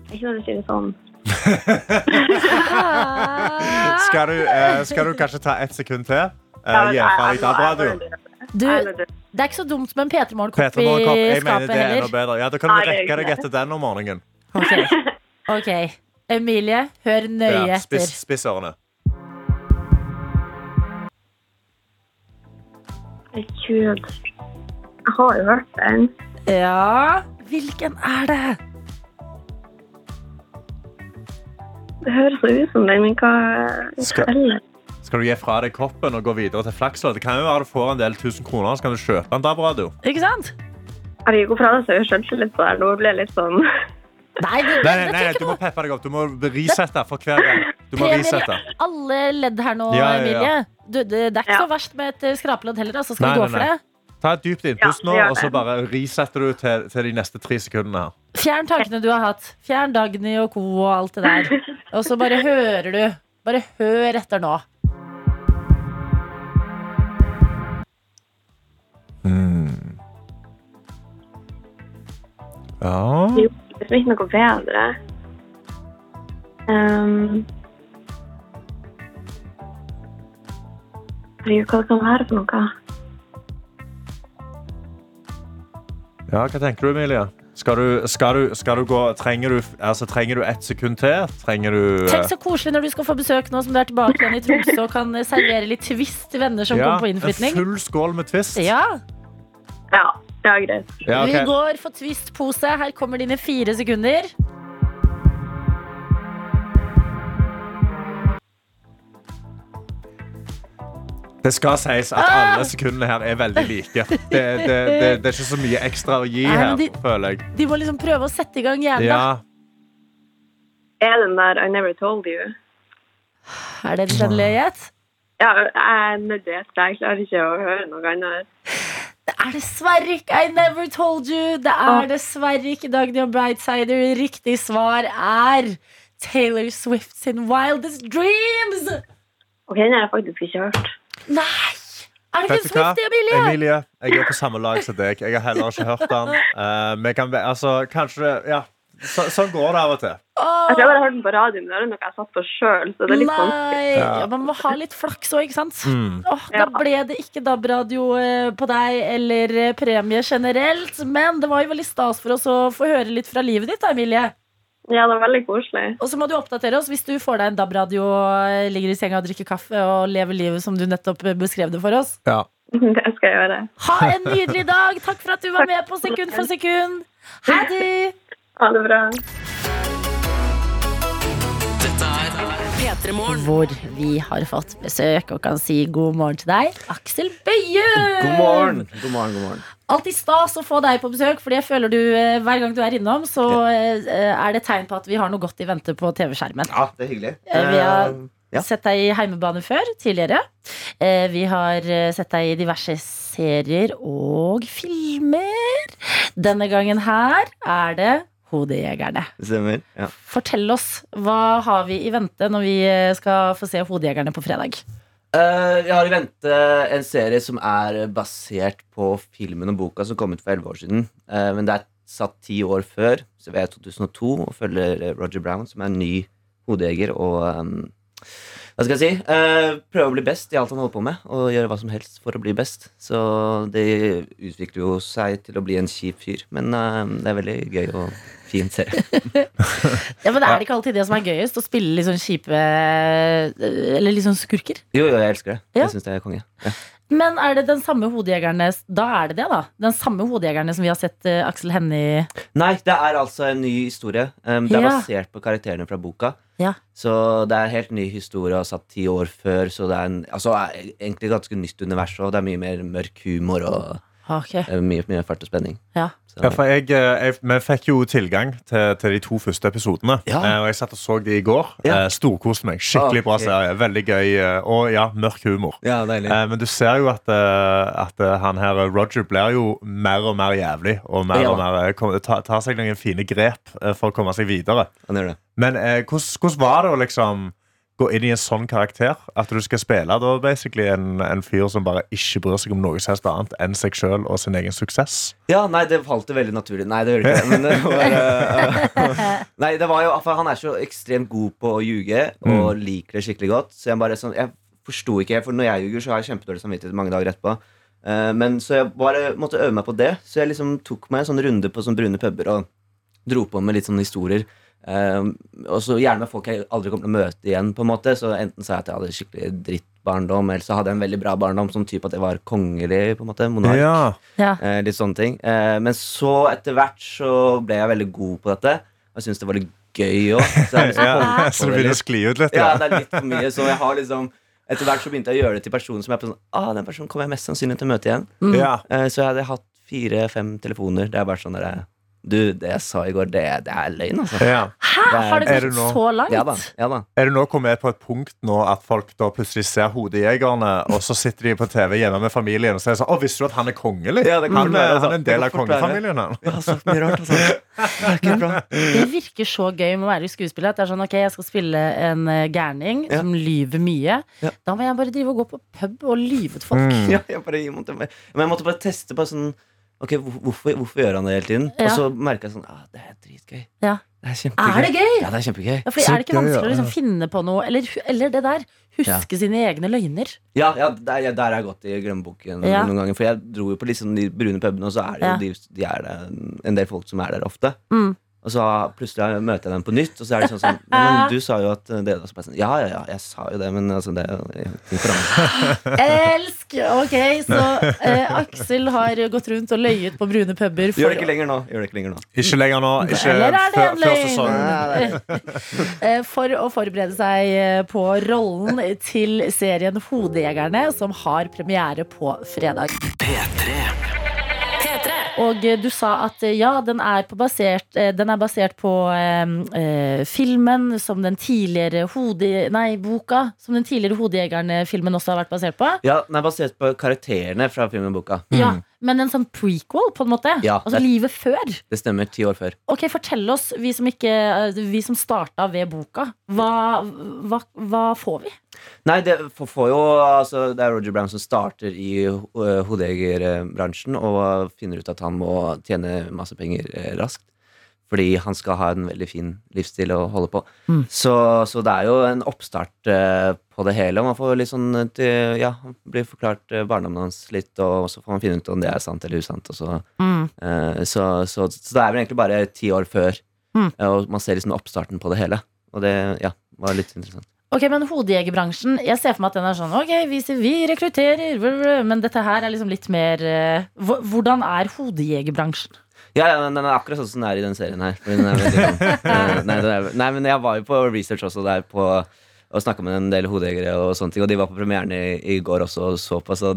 S5: Ikke når du sier det sånn.
S3: Skal, du, eh, skal du kanskje ta ett sekund til? Uh, Gi jeg, jeg, jeg,
S2: du. Du, det er ikke så dumt med en P3 Morgen-kopp i skapet
S3: er
S2: heller.
S3: bedre. Ja, Da kan du rekke deg etter den om morgenen.
S2: Ok. ok. Emilie, hør nøye
S3: Ja,
S2: etter.
S3: spiss, ørene.
S5: Herregud. Jeg har jo hørt den.
S2: Ja, hvilken er det?
S5: Det høres ut som den, men hva
S3: Skal-? Skal du gi fra deg koppen og gå videre til Flakslodd? Det kan jo være du får en del tusen kroner, så kan du kjøpe en DAB-radio.
S2: Ikke sant?
S5: Herregud, hvorfor fra deg, så jeg skjønte litt på det? Nå ble jeg litt sånn
S2: Nei, det,
S3: Nei, nei, nei, du må peppe deg opp. Du må resette for hver gang. Du må
S2: risette.
S3: resette.
S2: alle ledd her nå,
S3: Ja, ja, ja.
S2: Emilie. Du, det, det er ikke
S5: Ja.
S2: så verst med et eh, skrapelodd heller, altså. Skal
S3: Nei,
S2: vi gå
S3: nei,
S2: for det?
S3: Ta et dypt innpust nå, og så bare resetter du til, til de neste tre sekundene her.
S2: Fjern tankene du har hatt. Fjern Dagny og co. og alt det der. Og så bare hører du. Bare hør etter nå.
S3: Ja
S5: Jo, det er ikke noe bedre. Um, herregud, hva det kan være for noe?
S3: Ja, hva tenker du, Emilie? Skal du, skal du, skal du gå Trenger du, altså, trenger du ett sekund til? Trenger du eh,
S2: Tenk så koselig når du skal få besøk nå som du er tilbake igjen i Tromsø og kan eh, servere litt Twist til venner som
S3: ja,
S2: kommer på innflytning.
S3: en full skål med Twist?
S2: Ja,
S5: Ja, ja greit.
S3: Ja, okay.
S2: Vi går for Twist-pose. Her kommer dine fire sekunder.
S3: Det skal sies at
S2: Ah!
S3: alle sekundene her er veldig like. Det, det, det, det er ikke så mye ekstra å gi
S2: Nei,
S3: her,
S2: de-
S3: føler jeg.
S2: De må liksom prøve å sette i gang hjernen.
S3: Ja,
S5: Er den der I never told you?
S2: Er det en kjennelighet?
S5: Ja, jeg er nødt til å gjette. Jeg klarer ikke å høre noe annet.
S2: Det er dessverre ikke I never told you. Det er
S5: Åh.
S2: dessverre ikke Dagny og Brightsider. Riktig svar er Taylor Swift sin Wildest Dreams.
S5: Ok, den har jeg faktisk ikke hørt.
S2: Nei! Er det ikke
S3: hva?
S2: Emilie?
S3: Emilie, jeg er på samme lag som deg. Jeg har heller ikke hørt den. Uh, kan, altså, kanskje, ja, så, sånn går det av og til.
S5: Jeg har jeg bare hørte den på radioen, men det er noe jeg satt på sjøl, så det er litt
S2: Nei, ja, Man må ha litt flaks òg, ikke sant?
S3: Mm.
S2: Oh, da ble det ikke DAB-radio eh, på deg eller eh, premie generelt. Men det var jo veldig stas for oss å få høre litt fra livet ditt, Emilie.
S5: Ja, det er veldig koselig.
S2: Og så må du oppdatere oss hvis du får deg en DAB-radio, eh, ligger i senga og drikker kaffe og lever livet som du nettopp eh, beskrev det for oss.
S3: Ja.
S5: Det skal jeg gjøre.
S2: Ha en nydelig dag! Takk for at du var med på Sekund for sekund. Ha det!
S5: Ha det bra.
S2: Hvor vi har fått besøk og kan si god morgen til deg, Aksel Bøye.
S6: God morgen. God morgen, god morgen.
S2: Alltid stas å få deg på besøk, Fordi jeg føler du eh, hver gang du er innom, så eh, er det tegn på at vi har noe godt i vente på TV-skjermen.
S6: Ja, det er hyggelig.
S2: Eh, vi har
S6: ja.
S2: sett deg i heimebane før, tidligere. Eh, Vi har sett deg i diverse serier og filmer. Denne gangen her er det Hodejegerne.
S6: Stemmer. Ja.
S2: Fortell oss, hva har vi i vente når vi eh, skal få se Hodejegerne på fredag?
S6: Uh, jeg har i vente en serie som er basert på filmen og boka som kom ut for 11 år siden. Uh, men det er satt ti år før, så vi er i 2002 og følger Roger Brown, som er en ny hodejeger. Og um, hva skal jeg si? uh, prøver å bli best i alt han holder på med, og gjøre hva som helst for å bli best. Så det utvikler jo seg til å bli en kjip fyr, men det er veldig gøy og fin serie.
S2: Ja, men det Er det ikke alltid det som er gøyest? Å spille litt sånn kjipe eh, Eller litt sånn skurker?
S6: Jo, jo, jeg elsker det.
S2: Ja.
S6: Jeg syns det er konge. Ja.
S2: Men er det den samme hodejegerne Da er det det, da. Den samme hodejegerne som vi har sett uh, Aksel Hennie
S6: Nei, det er altså en ny historie. Um, det er
S2: Ja.
S6: basert på karakterene fra boka.
S2: Ja.
S6: Så det er en helt ny historie og satt ti år før. Så det er en, altså, egentlig ganske nytt univers, og det er mye mer mørk humor og
S2: Ok,
S6: eh, mye, mye fart og spenning.
S2: ja.
S3: Ja, for jeg, eh, jeg, Vi fikk jo tilgang til, til de to første episodene.
S6: Ja.
S3: Eh, og Jeg satt og så de i går.
S6: Ja.
S3: Eh, Storkoste meg. Skikkelig bra serie. Veldig gøy. Og ja, mørk humor.
S6: ja, deilig.
S3: Men du ser jo at, at han her, Roger blir jo mer og mer jævlig. Og mer
S6: Ja.
S3: og mer tar, tar seg noen fine grep for å komme seg videre. Men hvordan, hvordan var det å liksom gå inn i en sånn karakter? At du skal spille da basically en, en fyr som bare ikke bryr seg om noe som helst annet enn seg sjøl og sin egen suksess?
S6: Ja, nei, det falt det veldig naturlig. Nei, det gjør det ikke. Men det var, uh, nei, det var jo for Han er så ekstremt god på å ljuge og liker det skikkelig godt. Så jeg bare sånn Jeg forsto ikke, for når jeg ljuger, så har jeg kjempedårlig samvittighet mange dager etterpå. Uh, men så jeg bare måtte øve meg på det. Så jeg liksom tok meg en sånn runde på sånn brune puber og dro på med litt sånne historier. Eh, og så gjerne med folk jeg aldri kommer til å møte igjen. på en måte Så enten sa jeg at jeg hadde skikkelig drittbarndom, eller så hadde jeg en veldig bra barndom, sånn type at jeg var kongelig. på en måte Monark.
S3: Ja.
S2: ja.
S6: Eh, litt sånne ting. Uh, men så etter hvert så ble jeg veldig god på dette. Og jeg syntes det var litt gøy òg. Så, liksom
S3: ja. Så det begynner å skli ut litt?
S6: ja,
S3: Ja.
S6: det er litt for mye. Så jeg har liksom etter hvert så begynte jeg å gjøre det til personer som jeg på sånn Ah, den personen kommer jeg mest sannsynlig til å møte igjen.
S3: Mm.
S6: Uh, så jeg hadde hatt fire-fem telefoner. Det er bare sånn der Du, det jeg sa i går, det, det er løgn, altså.
S3: Ja.
S2: Hæ? Har det gått
S3: nå?
S2: så langt?
S6: Ja da. ja da
S3: Er du nå kommet på et punkt nå at folk da plutselig ser Hodejegerne, og så sitter de på TV hjemme med familien og sier sånn Å, visste du at han er kongelig?
S6: Ja, det kan
S3: han,
S6: være, altså.
S3: han er en del av kongefamilien, han.
S6: Jeg har sagt mye rart, altså. Det.
S2: Det virker så gøy med å være skuespiller. At det er sånn, ok, Jeg skal spille en eh, gærning
S6: Ja.
S2: som lyver mye.
S6: Ja.
S2: Da må jeg bare drive og gå på pub og lyve til folk.
S3: Mm.
S6: Ja, jeg bare, jeg måtte, men jeg måtte bare teste på sånn Ok, hvorfor, hvorfor gjør han det hele tiden?
S2: Ja.
S6: Og så merka jeg sånn ah, Det er dritgøy.
S2: Ja.
S6: Det er kjempegøy.
S2: Er det gøy?
S6: Ja, det er kjempegøy.
S2: Ja, fordi
S3: Så
S2: Er det ikke
S3: gøy,
S2: vanskelig å liksom finne på noe Eller, eller det der. Huske sine egne løgner.
S6: Ja, ja der, ja, der har jeg gått i glemmeboken
S2: Ja.
S6: noen ganger. For jeg dro jo på liksom de brune pubene, og så er det jo
S2: Ja.
S6: de, de er det en del folk som er der ofte.
S2: Mm.
S6: Og så plutselig møter jeg dem på nytt, og så er det sånn sånn «Nei, Men du sa jo at det og så bare sånn, Ja, ja, ja, jeg sa jo det, men altså det er ting forandrer.
S2: Elsk! Ok, så eh, Aksel har gått rundt og løyet på brune puber.
S6: Gjør det ikke lenger nå. Gjør det ikke lenger nå.
S3: Ikke lenger nå. Ikke
S2: Eller er det en løgn? Eh, For å forberede seg eh, på rollen til serien Hodejegerne, som har premiere på fredag.
S1: P3.
S2: Og eh, du sa at eh, ja, den er, på basert, eh, den er basert på eh, eh, filmen som den tidligere hode... Nei, boka som den tidligere Hodejegerne-filmen også har vært basert på.
S6: Ja, Den er basert på karakterene fra filmen og boka.
S2: Ja, Men en sånn prequel, på en måte?
S6: Ja,
S2: altså
S6: det-
S2: livet før?
S6: Det stemmer. Ti år før.
S2: Ok, Fortell oss, vi som, ikke, vi som starta ved boka. Hva, hva, hva får vi?
S6: Nei, det får, jo altså, Det er Roger Brown som starter i uh, hodejegerbransjen og finner ut at han må tjene masse penger eh, raskt. Fordi han skal ha en veldig fin livsstil å holde på.
S2: Mm.
S6: Så, så det er jo en oppstart uh, på det hele. Man får litt sånn eh, til, Ja, blir forklart eh, barndommen hans litt, og så får man finne ut om det er sant eller usant. Og så,
S2: Mm.
S6: Uh, så, så, det er vel egentlig bare ti år før,
S2: Mm.
S6: eh, og man ser liksom oppstarten på det hele. Og det ja, var litt interessant.
S2: Ok, men hodejegerbransjen Jeg ser for meg at den er sånn Ok, vi, vi rekrutterer Men dette her er liksom litt mer eh, Hvordan er hodejegerbransjen?
S6: Ja, ja, den er akkurat sånn som den er i den serien her. Den sånn, eh, nei, den er, nei, men jeg var jo på research også der på og snakka med en del hodejegere, og sånne ting Og de var på premieren i, i går også og så på. Så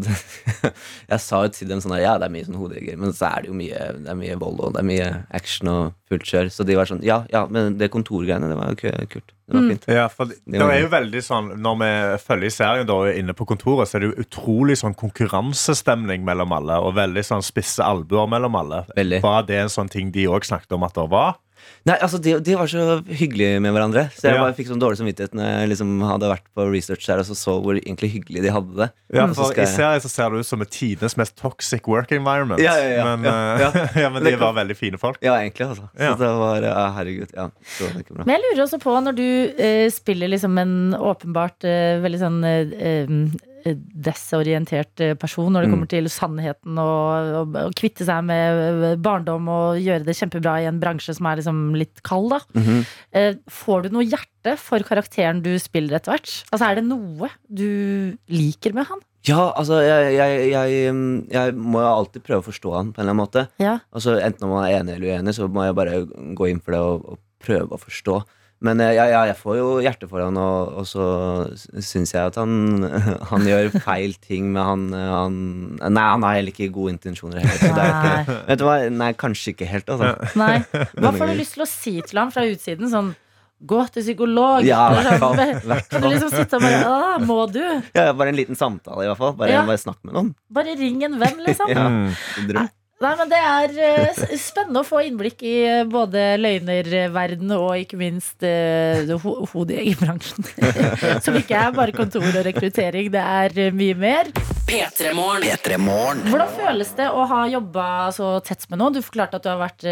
S6: jeg sa jo til dem sånn at Ja, det er mye sånn hodejegere, men så er det jo mye Det er mye vold og det er mye action og fullt kjør. Så de var sånn Ja, ja, men det kontorgreiene, det var jo kult. Det var fint.
S3: Ja, for det,
S6: Det
S3: det er jo veldig sånn Når vi følger serien da inne på kontoret, så er det jo utrolig sånn konkurransestemning mellom alle. Og veldig sånn spisse albuer mellom alle.
S6: Veldig.
S3: Var det en sånn ting de òg snakket om at det var?
S6: Nei, altså de, de var så hyggelige med hverandre. Så jeg
S3: Ja.
S6: bare fikk sånn dårlig samvittighet når jeg liksom hadde vært på research der og så, så hvor egentlig hyggelig de hadde det.
S3: Ja, for I serien så ser det ut som et tidenes mest toxic work environment.
S6: Ja, ja, ja.
S3: Men,
S6: Ja,
S3: eh,
S6: ja.
S3: ja, men de var veldig fine folk.
S6: Ja, egentlig, altså. Så
S3: Ja.
S6: det var ja, Herregud. Ja, så det ikke bra.
S2: Men jeg lurer også på når du uh, spiller liksom en åpenbart uh, veldig sånn eh, desorientert eh, person når det
S6: Mm.
S2: kommer til sannheten og, og kvitte seg med eh, barndom og gjøre det kjempebra i en bransje som er liksom litt kald, da.
S6: Mm
S2: -hmm. Får du noe hjerte for karakteren du spiller etter hvert? Altså Er det noe du liker med han?
S6: Ja, altså, jeg, jeg, jeg, mm, jeg må jo alltid prøve å forstå han på en eller annen måte.
S2: Ja.
S6: Altså, Enten om man er enig eller uenig, så må jeg bare gå inn for det og, og prøve å forstå. Men eh, jeg, jeg, jeg får jo hjerte for han, og, og så syns jeg at han, han gjør feil ting Men han, eh, han Nei, han har heller ikke gode intensjoner. Heller, så det er ikke, vet du hva? Nei, kanskje ikke helt, altså.
S2: Nei. Hva får du lyst til å si til ham fra utsiden? Sånn Gå til psykolog.
S6: Ja, hvert fall.
S2: Eller sånn, Kan du liksom sitte og bare Å, må du?
S6: Ja, bare en liten samtale, i hvert fall. Bare,
S2: Ja.
S6: bare snakk med noen.
S2: Bare ring en venn, liksom.
S6: Ja,
S3: Mm.
S6: drøm.
S2: Nei, men Det er eh, spennende å få innblikk i eh, både løgnerverden og ikke minst uh, ho hodejegerbransjen. Som ikke er bare kontor og rekruttering, det er mye mer.
S1: P3morgen.
S4: P3 Morgen.
S2: Hvordan føles det å ha jobba så tett med noen? Du forklarte at du har vært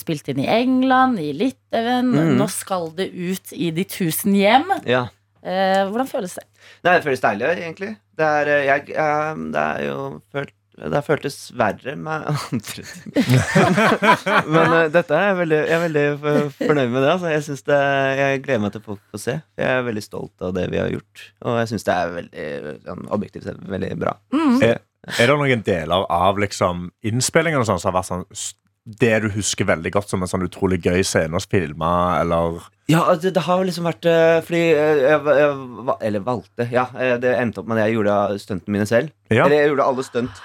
S2: spilt inn i England, i Litauen.
S6: Mhm.
S2: Nå skal det ut i de tusen hjem.
S6: Ja.
S2: Uh, hvordan føles det?
S6: Nei, det føles deilig, egentlig. Det er, jeg, eh, det er jo følt det har føltes verre med andre ting. Men uh, dette er jeg veldig, jeg er veldig fornøyd med det. Altså. Jeg, det, jeg gleder meg til folk får se. Jeg er veldig stolt av det vi har gjort. Og jeg syns det er veldig sånn, objektivt sett veldig bra.
S3: Er, er det noen deler av liksom, innspillingen sånn, som har vært sånn det du husker veldig godt som en sånn utrolig gøy scene å filme, eller
S6: Ja, det, det har liksom vært eh, Fordi eh, jeg, jeg, Eller valgte, ja. eh, Det endte opp med at jeg gjorde stuntene mine selv.
S3: Ja.
S6: Eller jeg gjorde alle stunt.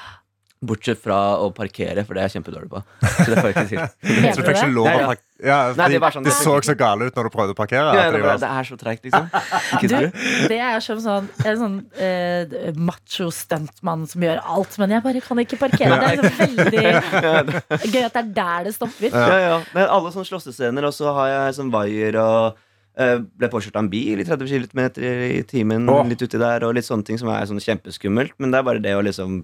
S6: Bortsett fra å parkere, for det er jeg kjempedårlig på. Så det får jeg ikke
S2: si.
S3: Så
S2: du
S3: fikk ikke lov å
S6: ja.
S3: park- ja,
S6: Nei, det sånn-
S3: det så så gale ut når du prøvde å parkere.
S6: Ja, det,
S3: de var-
S6: det er så treigt, liksom. Ikke
S2: Du, det er som sånn, en sånn eh, macho stuntmann som gjør alt, men jeg bare kan ikke parkere. Det er veldig gøy at det er der det stopper.
S6: Ja, ja. Men alle sånne slåssescener, og så har jeg sånn vaier og eh, ble påkjørt av en bil i 30 km i timen litt uti der, og litt sånne ting som er sånn kjempeskummelt. Men det er bare det å liksom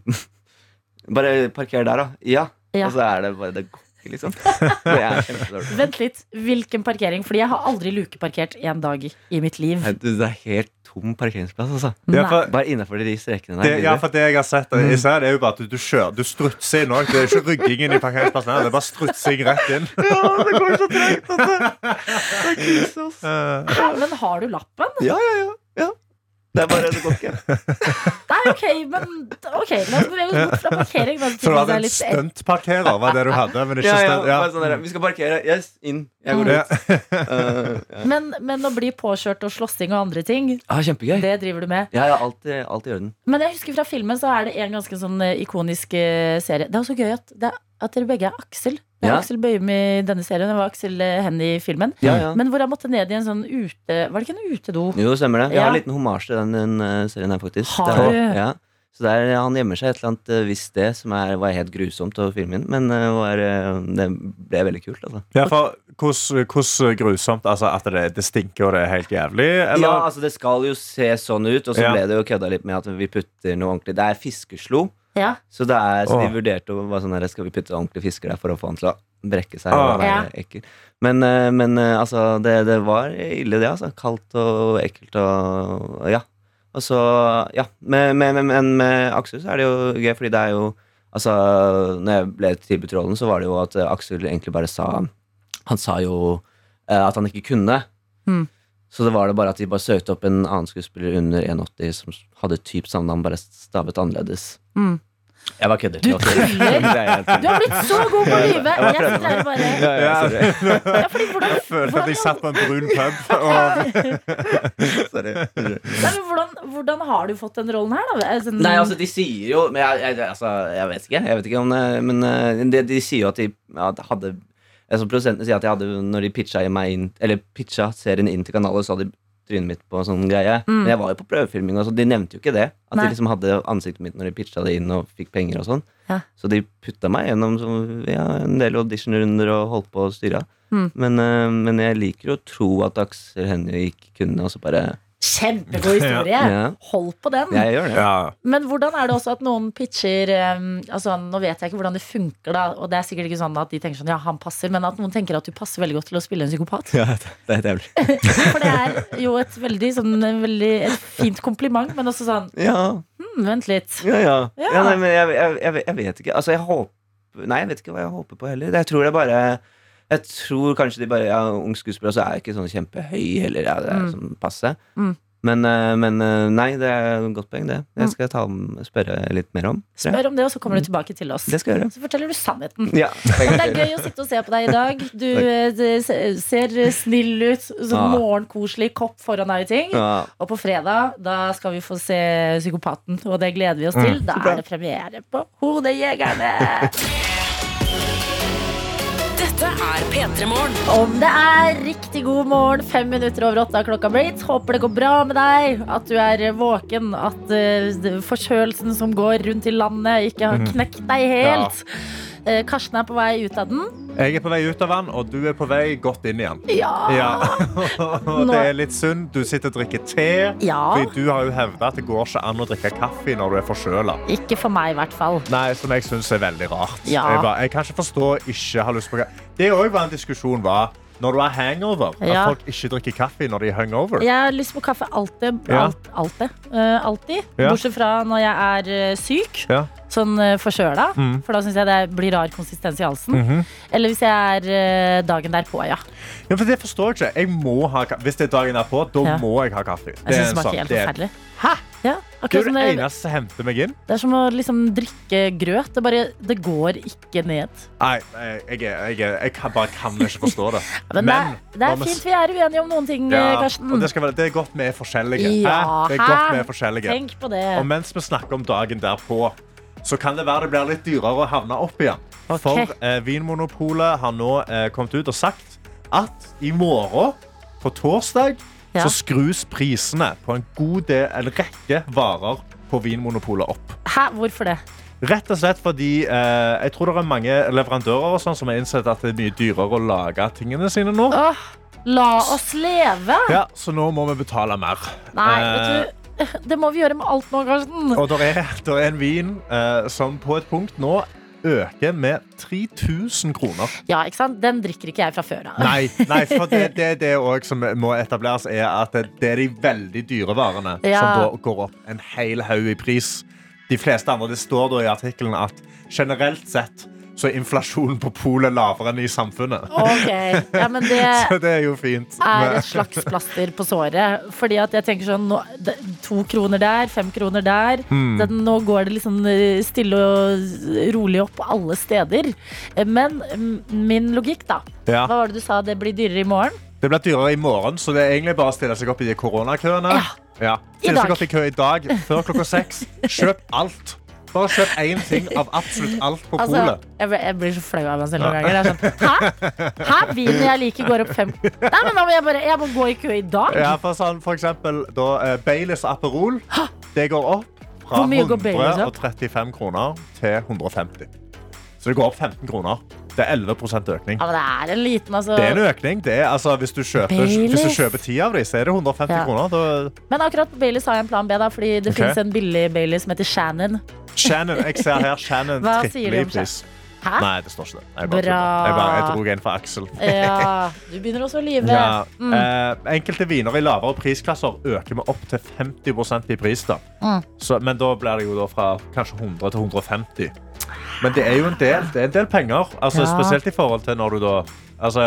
S6: Bare parker der, da. Ja.
S2: Ja.
S6: Og så er det bare Det går ikke, liksom. Det er kjempedårlig.
S2: Vent litt, hvilken parkering? Fordi jeg har aldri lukeparkert en dag i, mitt liv.
S6: Nei, du, Det er helt tom parkeringsplass, altså.
S3: Ja, for,
S6: Bare innafor de strekene
S3: det,
S6: der.
S3: ja, for det jeg har sett i serien, det er jo bare at du, du kjører Du strutser inn òg. Det er ikke ryggingen i parkeringsplassen. her, Det er bare strutsing rett inn.
S6: Ja, det går så tregt, at Det er krise,
S2: men har du lappen?
S6: Ja, ja, ja. ja. Det er bare Det går ikke.
S2: Nei, ok, men ok, la oss bevege oss bort fra parkering.
S3: Hadde
S2: det var
S3: en stuntparkerer, var det du hadde? Men ikke
S6: Ja, ja,
S3: ja.
S6: sånn der, Vi skal parkere. Yes, inn. Jeg går ut. Uh, ja.
S2: men, men å bli påkjørt og slåssing og andre ting,
S6: ah, kjempegøy.
S2: det driver du med.
S6: Ja, ja, alt, alltid alt i orden.
S2: Men jeg husker fra filmen så er det en ganske sånn eh, ikonisk eh, serie. Det er også gøy at, det er, at dere begge er Aksel. Det er
S6: Ja.
S2: Aksel Bøyum i denne serien, det var Aksel eh, Hennie i filmen.
S6: Ja, ja.
S2: Men hvor han måtte ned i en sånn ute... Var det ikke en utedo?
S6: Jo, stemmer det. Jeg
S2: Ja.
S6: har en liten homasj til den, den eh, serien her, faktisk.
S2: Har
S6: Det
S2: du?
S6: Ja. Så der, han gjemmer seg et eller annet uh, visst sted som er, var helt grusomt å filme inn. Men eh, var, eh, det ble veldig kult, altså.
S3: Ja, for hvordan grusomt altså At det, det stinker og det er helt jævlig? Eller?
S6: Ja, altså Det skal jo se sånn ut, og så
S3: Ja.
S6: ble det jo kødda litt med at vi putter noe ordentlig. Det er fiskeslo.
S2: Ja.
S6: Så, det er, så de vurderte å være sånn her, skal vi putte ordentlige fisker der for å få han til å brekke seg og
S3: Ah.
S6: være ekkel. Men, eh, men eh, altså, det, det var ille, det. altså Kaldt og ekkelt og ja. Og så, ja. Men med, med, men med Aksel så er det jo gøy, fordi det er jo Altså, når jeg ble tilbudt rollen, så var det jo at eh, Aksel egentlig bare sa Han sa jo eh, at han ikke kunne.
S2: Mm.
S6: Så det var det bare at de bare søkte opp en annen skuespiller under 1,80 som hadde typ samme navn, bare stavet annerledes.
S2: Mm.
S6: Jeg bare kødder.
S2: Du tuller?
S6: Er
S2: Du har blitt så god på å lyve!
S6: Jeg
S2: sitter her bare
S6: Ja, ja,
S2: ja, fordi hvordan,
S3: Jeg følte at jeg satt på en brun pub. Og
S6: sorry.
S2: Hvordan, hvordan har du fått den rollen her, da? Altså,
S6: Nei, altså, de sier jo Men jeg, jeg, altså, jeg vet ikke. Jeg vet ikke om det, Men eh, de, de sier jo at de ja, hadde altså, Produsentene sier at de hadde Når de pitcha, meg inn, eller pitcha serien inn til kanalen, så hadde de trynet mitt på sånn greie.
S2: Mm.
S6: Men jeg var jo på prøvefilming, og så de nevnte jo ikke det. At
S2: Nei.
S6: de liksom hadde ansiktet mitt når de pitcha det inn og fikk penger og sånn.
S2: Ja.
S6: Så de putta meg gjennom så, ja, en del auditionrunder og holdt på å styre.
S2: Mm.
S6: Men, eh, men jeg liker å tro at Aksel Hennie ikke kunne, og så bare
S2: Kjempegod historie!
S6: Ja.
S2: Hold på den.
S6: Jeg gjør det.
S3: ja.
S2: Men hvordan er det også at noen pitcher um, altså, Nå vet jeg ikke hvordan det funker, da, og det er sikkert ikke sånn at de tenker sånn ja, han passer, men at noen tenker at du passer veldig godt til å spille en psykopat.
S6: Ja, det er helt
S2: For det er jo et veldig, sånn, veldig et fint kompliment, men også sånn
S6: Ja,
S2: hm, Vent litt.
S6: Ja, ja.
S2: Ja.
S6: ja nei, men jeg, jeg, jeg, jeg vet ikke. Altså, jeg håper Nei, jeg vet ikke hva jeg håper på heller. Jeg tror det bare Jeg tror kanskje de bare Ja, ung skuespiller, så er jeg ikke sånn kjempehøy heller. Ja, det er
S2: Mm.
S6: sånn passe.
S2: Mm.
S6: Men, eh, men eh, nei, det er et godt poeng, det.
S2: Mm.
S6: Jeg skal ta, spørre litt mer om.
S2: Spør om det, og så kommer du tilbake til oss.
S6: Det.
S2: Så forteller du sannheten.
S6: Ja,
S2: Men det er gøy å sitte og se på deg i dag. Du eh, ser snill ut. Sånn
S6: Ja.
S2: morgenkoselig kopp foran deg i ting.
S6: Ja.
S2: Og på fredag da skal vi få se Psykopaten, og det gleder vi oss til. Da er det premiere på Hodejegerne.
S1: Dette er P3 Morgen.
S2: Om det er riktig god morgen, fem minutter over åtte har klokka blitt. Håper det går bra med deg, at du er våken, at uh, forkjølelsen som går rundt i landet, ikke har knekt deg helt. Eh, Karsten er på vei ut av den.
S3: Jeg er på vei ut av den, og du er på vei godt inn igjen.
S2: Ja.
S3: Ja. Det er litt synd. Du sitter og drikker te.
S2: Ja.
S3: Fordi du har jo hevda at det går ikke an å drikke kaffe når du er forkjøla.
S2: Ikke for meg, i hvert fall.
S3: Nei, som jeg syns er veldig rart.
S2: Ja.
S3: Jeg, bare, jeg kan ikke forstå ikke har lyst på kaffe. Det òg var en diskusjon var når du har hangover.
S2: Ja.
S3: At folk ikke drikker kaffe når de er hungover.
S2: Jeg har lyst på kaffe alltid.
S3: Ja.
S2: Alltid. Uh, alltid.
S3: Ja.
S2: Bortsett fra når jeg er eh, syk.
S3: Ja.
S2: Sånn uh, forkjøla.
S3: Mm.
S2: For da syns jeg det blir rar konsistens i halsen.
S3: Mhm.
S2: Eller hvis jeg er eh, dagen derpå, ja.
S3: Ja, for det forstår jeg ikke. Jeg må ha Hvis det er dagen derpå, da
S2: Ja.
S3: må jeg ha kaffe.
S2: Jeg synes det smaker helt
S3: er-
S2: forferdelig.
S3: Hæ?
S2: Ja,
S3: Det er det eneste som henter meg inn.
S2: det er som å liksom drikke grøt. Det, bare, det går ikke ned.
S3: Nei, jeg, jeg, jeg, jeg kan, bare kan ikke forstå det.
S2: Men, det, er, det er fint vi er uenige om noen ting,
S3: Ja,
S2: eh, Karsten.
S3: og det, være, det er godt vi er forskjellige.
S2: Ja,
S3: Hæ? Det er godt vi er forskjellige.
S2: Tenk på det.
S3: Og mens vi snakker om dagen derpå, så kan det være det blir litt dyrere å havne opp igjen.
S2: Okay.
S3: For eh, Vinmonopolet har nå eh, kommet ut og sagt at i morgen, på torsdag,
S2: Ja.
S3: så skrus prisene på en god del, en rekke varer på Vinmonopolet opp.
S2: Hæ, hvorfor det?
S3: Rett og slett fordi eh, jeg tror det er mange leverandører og sånn som har innsett at det er mye dyrere å lage tingene sine nå.
S2: Åh, la oss leve!
S3: Ja, så nå må vi betale mer.
S2: Nei,
S3: Eh,
S2: vet du Det må vi gjøre med alt nå, Karsten.
S3: Og det er, er en vin eh, som på et punkt nå øker med 3000 kroner.
S2: Ja, ikke sant? Den drikker ikke jeg fra før av.
S3: Nei, nei for det, det, det som må etableres, er at det, er de veldig dyre varene
S2: Ja.
S3: som går opp en hel haug i pris. De fleste andre, Det står da i artikkelen at generelt sett så er inflasjonen på polet lavere enn i samfunnet.
S2: Okay. ja, men det
S3: Så det er jo fint.
S2: er et slags plaster på såret. Fordi at jeg tenker sånn nå, To kroner der, fem kroner der.
S3: Mm.
S2: Den, nå går det liksom eh, stille og rolig opp alle steder. Eh, Men mm, min logikk, da.
S3: Ja.
S2: Hva var det du sa? Det blir dyrere i morgen?
S3: Det blir dyrere i morgen, så det er egentlig bare å stille seg opp i de koronakøene.
S2: Ja.
S3: Ja. Stille seg opp i kø i dag, før klokka seks. Kjøp alt. Bare kjøp én ting av absolutt alt på
S2: Altså,
S3: polet.
S2: jeg, blir- jeg blir så flau av meg selv noen ganger. Det er sånn, Hæ? Hæ? Vinen jeg liker, går opp fem Nei, men da må jeg bare Jeg må gå i kø i dag?
S3: Ja, for, sånn, for eksempel da, eh, Baileys Aperol. Det går opp fra
S2: Hvor mye går Baileys opp?
S3: 135 kroner til 150. Så det går opp 15 kroner. Det er 11 økning.
S2: Ja, men det er en liten, altså.
S3: Det er en økning. Det er, altså, hvis, du kjøper, hvis du kjøper ti av dem, så er det 150
S2: Ja.
S3: kroner. Da,
S2: Men akkurat på Baileys har jeg en plan B, da, fordi det
S3: okay.
S2: finnes en billig Bailey som heter Shannon.
S3: Shannon, jeg ser her Shannon
S2: du om
S3: pris.
S2: Hæ?
S3: Nei, det står ikke det. Jeg bare, jeg bare jeg dro en for Aksel.
S2: Ja, du begynner også å lyve.
S3: Ja.
S2: Mm.
S3: Eh, enkelte viner i lavere prisklasser øker med opp til 50% i pris. Da.
S2: Mm.
S3: Så, men da blir det jo da fra kanskje 100 til 150. Men det er jo en del, det er en del penger. Altså,
S2: Ja.
S3: Spesielt i forhold til når du da altså,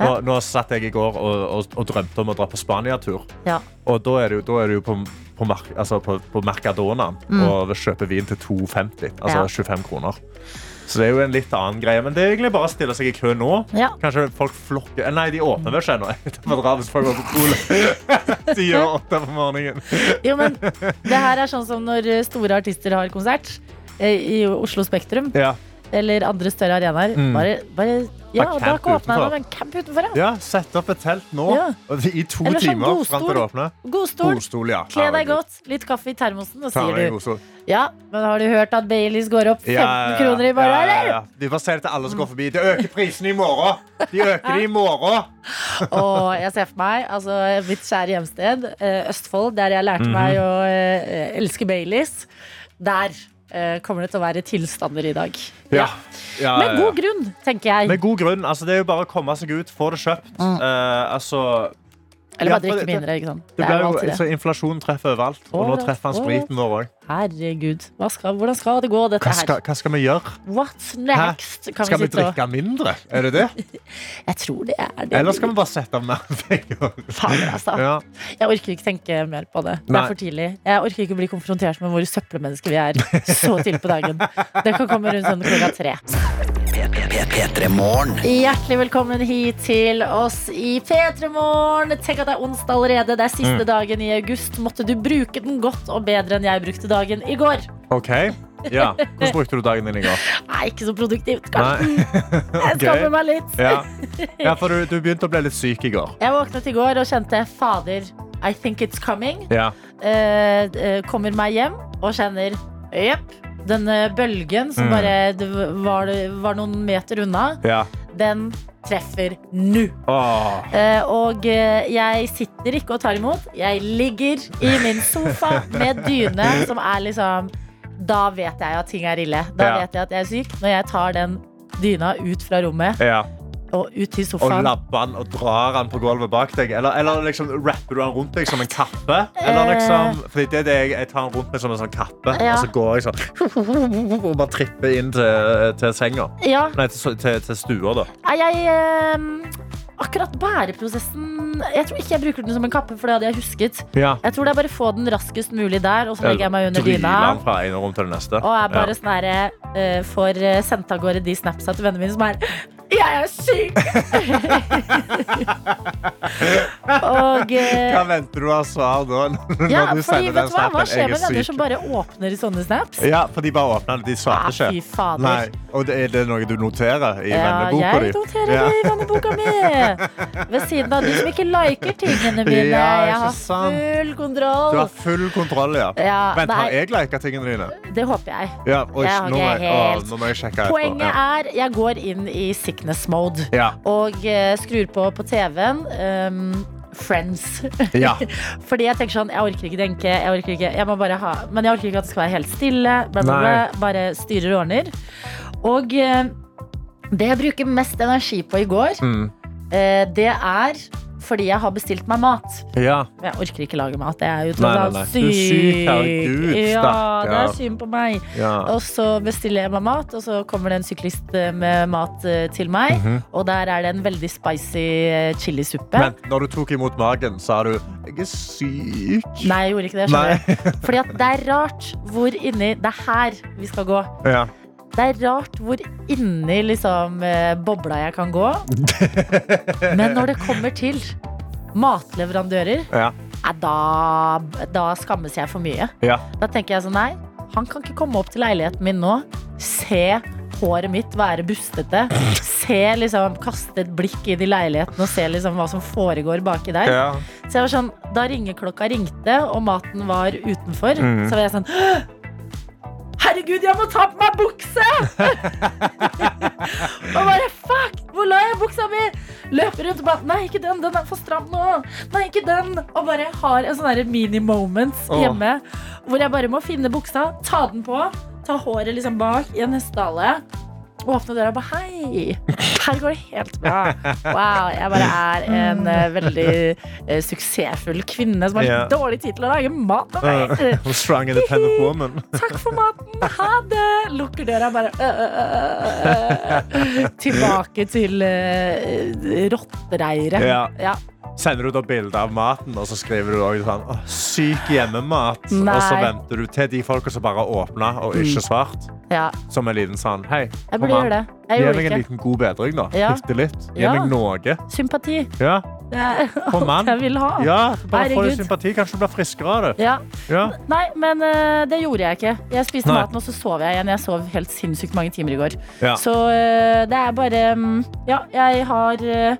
S3: nå, nå satt jeg i går og, og, og drømte om å dra på Spania-tur.
S2: Ja.
S3: Og da er du, da er på, på, mark, altså på, på Mercadona og kjøper vin til 2,50. Altså
S2: Mm. Ja.
S3: 25 kroner. Så det er jo en litt annen greie. Men det er egentlig bare å stille seg i kø nå.
S2: Ja.
S3: Kanskje folk flokker Nei, de åpner vel ikke ennå. De gjør åtte på morgenen.
S2: Jo, men det her er sånn som når store artister har konsert i Oslo Spektrum.
S3: Ja.
S2: Eller andre større arenaer.
S3: Mm.
S2: Bare, bare Ja, da kan
S3: utenfor.
S2: ennå, camp utenfor, ja.
S3: ja, sett opp et telt nå
S2: Ja.
S3: i to
S2: Eller sånn
S3: timer
S2: godstol.
S3: Frem til det åpner.
S2: God.
S3: Godstol, ja.
S2: Kle deg godt. Litt kaffe i termosen, og sier du
S3: godstol.
S2: Ja, men har du hørt at Baileys går opp 15
S3: Ja,
S2: kroner i morgen,
S3: Ja, ja,
S2: eller?
S3: ja. De får si det til alle som går forbi. Det øker prisene i morgen! De øker de i morgen!
S2: Og jeg ser for meg altså, mitt kjære hjemsted, eh, Østfold, der jeg lærte
S3: Mhm.
S2: meg å eh, elske Baileys. Der eh, kommer det til å være tilstander i dag.
S3: Ja. Ja,
S2: Med god grunn, tenker jeg.
S3: Med god grunn. Altså, det er jo bare å komme seg ut, få det kjøpt. Eh, altså,
S2: Eller bare
S3: ja,
S2: drikke mindre. ikke sant?
S3: det
S2: Det jo det.
S3: så inflasjon treffer overalt. Og nå treffer han spriten vår òg.
S2: Herregud. Skal, hvordan skal det gå, dette
S3: Hva, skal-
S2: her?
S3: hva skal vi gjøre?
S2: What's next? Kan
S3: Skal vi
S2: og-
S3: drikke mindre? Er det det?
S2: Jeg tror det er det.
S3: Eller skal vi bare sette av mer penger?
S2: Fader, altså.
S3: Ja.
S2: Jeg orker ikke tenke mer på det. Det
S3: Nei.
S2: er for tidlig. Jeg orker ikke bli konfrontert med hvor søppelmennesker vi er så tidlig på dagen. Det kan komme rundt sånn klokka tre.
S4: P3 Morgen.
S2: Hjertelig velkommen hit til oss i P3 Morgen. Tenk at det er onsdag allerede. Det er siste
S3: Mm.
S2: dagen i august. Måtte du bruke den godt og bedre enn jeg brukte dagen i går.
S3: OK. Ja. Hvordan brukte du dagen din i går?
S2: Nei, ikke så produktivt.
S3: Nei.
S2: Karsten. Jeg skammer meg litt.
S3: Ja, ja for du, du begynte å bli litt syk i går.
S2: Jeg våknet i går og kjente fader, I think it's coming.
S3: Ja.
S2: Uh, uh, kommer meg hjem og kjenner Jepp. Denne bølgen som
S3: Mm.
S2: bare var, var noen meter unna,
S3: ja.
S2: den treffer nå. Eh, og eh, jeg sitter ikke og tar imot. Jeg ligger i min sofa med dyne som er liksom Da vet jeg at ting er ille. Da
S3: Ja.
S2: vet jeg at jeg er syk. Når jeg tar den dyna ut fra rommet
S3: Ja.
S2: Og ut
S3: i
S2: sofaen.
S3: Og labber han og drar han på gulvet bak deg. Eller, eller liksom rapper du han rundt deg som en kappe. Eller liksom, fordi det er det jeg, jeg tar han rundt meg som en sånn kappe.
S2: Ja.
S3: Og så går jeg sånn og bare tripper inn til, til senga.
S2: Ja,
S3: Nei, til, til, til stua, da.
S2: Jeg eh, Akkurat bæreprosessen Jeg tror ikke jeg bruker den som en kappe, for det hadde jeg husket.
S3: Ja.
S2: Jeg tror det er bare få den raskest mulig der, og så legger jeg meg under dyna.
S3: fra ene rom til det neste.
S2: Og jeg bare sånn herre uh, Får eh, sendt av gårde de snapsa til vennene mine som er Jeg er syk! og eh,
S3: Hva venter du av svar nå? Når
S2: Ja,
S3: du
S2: fordi
S3: sender
S2: vet
S3: den
S2: du hva? Hva
S3: snappen?
S2: skjer
S3: Jeg
S2: med
S3: er
S2: venner
S3: syk.
S2: som bare åpner sånne snaps?
S3: Ja, for de bare åpner det. De
S2: Ja,
S3: svarte
S2: fy
S3: ikke.
S2: fader.
S3: Nei. Og det, er det noe du noterer i
S2: Ja,
S3: venneboka
S2: jeg
S3: di?
S2: noterer
S3: Ja.
S2: det i venneboka mi. Ved siden av de som ikke liker tingene mine.
S3: Ja,
S2: jeg har
S3: sant.
S2: full kontroll.
S3: Du har full kontroll, ja.
S2: Ja,
S3: Vent, har
S2: nei,
S3: jeg lika tingene dine?
S2: det håper jeg.
S3: Ja, oi,
S2: Jeg har
S3: nå, må
S2: ikke
S3: jeg, å,
S2: helt-
S3: nå må jeg sjekke etterpå.
S2: Poenget
S3: Ja.
S2: er, jeg går inn i sickness mode
S3: Ja.
S2: og eh, skrur på på TV-en. Um, Friends.
S3: Ja.
S2: Fordi jeg tenker sånn, jeg orker ikke tenke, jeg orker ikke, jeg må bare ha, men jeg orker ikke at det skal være helt stille. Bla, bla, bla, bare styrer og ordner. Og eh, det jeg bruker mest energi på i går,
S3: Mm.
S2: eh, det er fordi jeg har bestilt meg mat.
S3: ja.
S2: Jeg orker ikke lage mat. Jeg er jo tross alt syk.
S3: Du er syk, herregud,
S2: Ja, det er synd på meg.
S3: ja.
S2: Og så bestiller jeg meg mat, og så kommer det en syklist eh, med mat eh, til meg.
S3: Mhm.
S2: Og der er det en veldig spicy eh, chilisuppe.
S3: Men når du tok imot magen, sa du 'jeg er syk'?
S2: Nei, jeg gjorde ikke det. Fordi det er rart hvor inni Det er her vi skal gå.
S3: Ja.
S2: Det er rart hvor inni liksom, eh, bobla jeg kan gå. Men når det kommer til matleverandører,
S3: Ja.
S2: da, da skammes jeg for mye.
S3: Ja.
S2: Da tenker jeg sånn, nei, han kan ikke komme opp til leiligheten min nå, se håret mitt være bustete, se liksom, kaste et blikk inn i leiligheten og se liksom hva som foregår baki der.
S3: Ja.
S2: Så jeg var sånn, da ringeklokka ringte, og maten var utenfor,
S3: mm.
S2: så var jeg sånn «Åh! Herregud, jeg må ta på meg bukse! og bare fuck! Hvor la jeg buksa mi? Løper rundt og bare Nei, ikke den, den er for stram nå. Nei, ikke den. Og bare har en sånn mini-moments
S3: hjemme
S2: hjemme hvor jeg bare må finne buksa, ta den på, ta håret liksom bak i en hestehale. Åpne døra og bare Hei, her går det helt bra. Wow, jeg bare er en uh, veldig uh, suksessfull kvinne som har
S3: Ja.
S2: dårlig tid til å lage mat.
S3: Uh, strong independent woman.
S2: Takk for maten, ha det! Lukker døra bare øh, øh. Tilbake til uh, rottereiret.
S3: Yeah.
S2: Ja.
S3: Sender du da bilde av maten, og så skriver du også sånn Syk hjemmemat.
S2: Nei.
S3: Og så venter du til de folka som bare åpna og ikke svart.
S2: ja.
S3: Som en liten sånn Hei,
S2: Jeg
S3: kom an. Gi meg en liten god bedring, da.
S2: Ja.
S3: Bitte litt. Gi
S2: Ja.
S3: meg noe.
S2: Sympati.
S3: Ja, Kom an.
S2: jeg vil ha.
S3: ja bare få
S2: Herregud.
S3: litt sympati. Kanskje du blir friskere av det.
S2: Ja.
S3: Ja.
S2: Nei, men uh, det gjorde jeg ikke. Jeg spiste
S3: Nei.
S2: maten, og så sov jeg igjen. Jeg sov helt sinnssykt mange timer i går.
S3: Ja.
S2: Så uh, det er bare um, Ja, jeg har eh,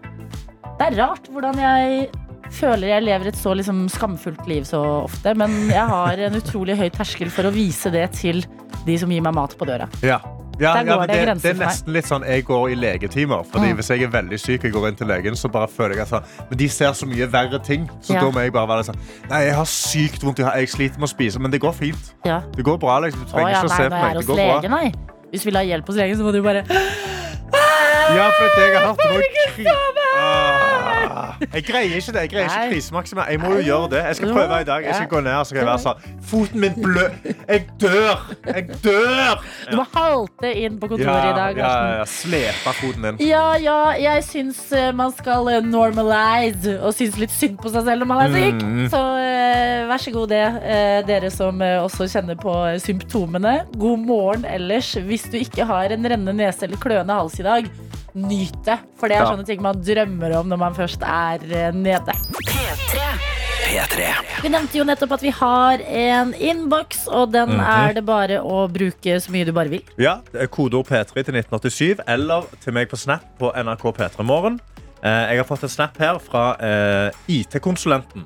S2: Det er rart hvordan jeg føler jeg lever et så liksom skamfullt liv så ofte, men jeg har en utrolig høy terskel for å vise det til de som gir meg mat på døra.
S3: Ja. Ja, ja,
S2: det
S3: det, det er nesten litt sånn jeg går i legetimer. Fordi
S2: Mm.
S3: Hvis jeg er veldig syk og går inn til legen, så bare føler jeg at sånn, Men de ser så mye verre ting. Så
S2: Ja.
S3: da må jeg bare være sånn Nei, jeg har sykt vondt. Jeg sliter med å spise, men det går fint.
S2: Ja.
S3: Det går bra, liksom. Du trenger
S2: ja,
S3: ikke å
S2: nei,
S3: se på meg. Det går bra.
S2: legen, nei. Hvis vi vil ha hjelp hos legen, så må du bare
S3: Ja, for jeg har hatt noe krig... Jeg greier ikke det. Jeg greier ikke krisemaksimere. Jeg må jo gjøre det. Jeg skal prøve i dag. Jeg skal gå ned og så skal jeg være sånn Foten min blør. Jeg dør. Jeg dør.
S2: Du må halte inn på kontoret i dag.
S3: ja,
S2: ja,
S3: ja. Slepe foten din.
S2: Ja, ja, jeg syns eh, man skal eh, normalize og synes litt synd på seg selv når man er syk.
S3: Mm.
S2: Så eh, vær så god det, dere som også kjenner på symptomene. God morgen ellers. Hvis du ikke har en rennende nese eller kløende hals i dag, nyt det. For det er
S3: Ja.
S2: sånne ting man drømmer om når man først er eh, nede.
S4: P3.
S2: Vi nevnte jo nettopp at vi har en innboks, og den
S3: Mhm.
S2: er det bare å bruke så mye du bare vil.
S3: Ja, er kodeord P3 til 1987 eller til meg på Snap på NRK P3 Morgen. Eh, Jeg har fått en snap her fra eh, IT-konsulenten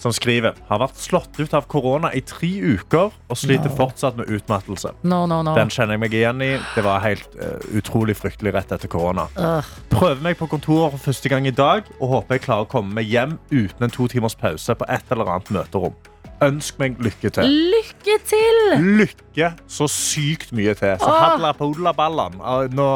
S3: som skriver har vært slått ut av korona i tre uker og sliter fortsatt med utmattelse.
S2: No, no, no.
S3: Den kjenner jeg meg igjen i. Det var helt uh, utrolig fryktelig rett etter korona.
S2: Uh.
S3: Prøver meg på kontoret for første gang i dag og håper jeg klarer å komme meg hjem uten en to timers pause på et eller annet møterom. Ønsk meg lykke til.
S2: Lykke til!
S3: Lykke så sykt mye til. Så hadla på odlaballan. Ah, Nå,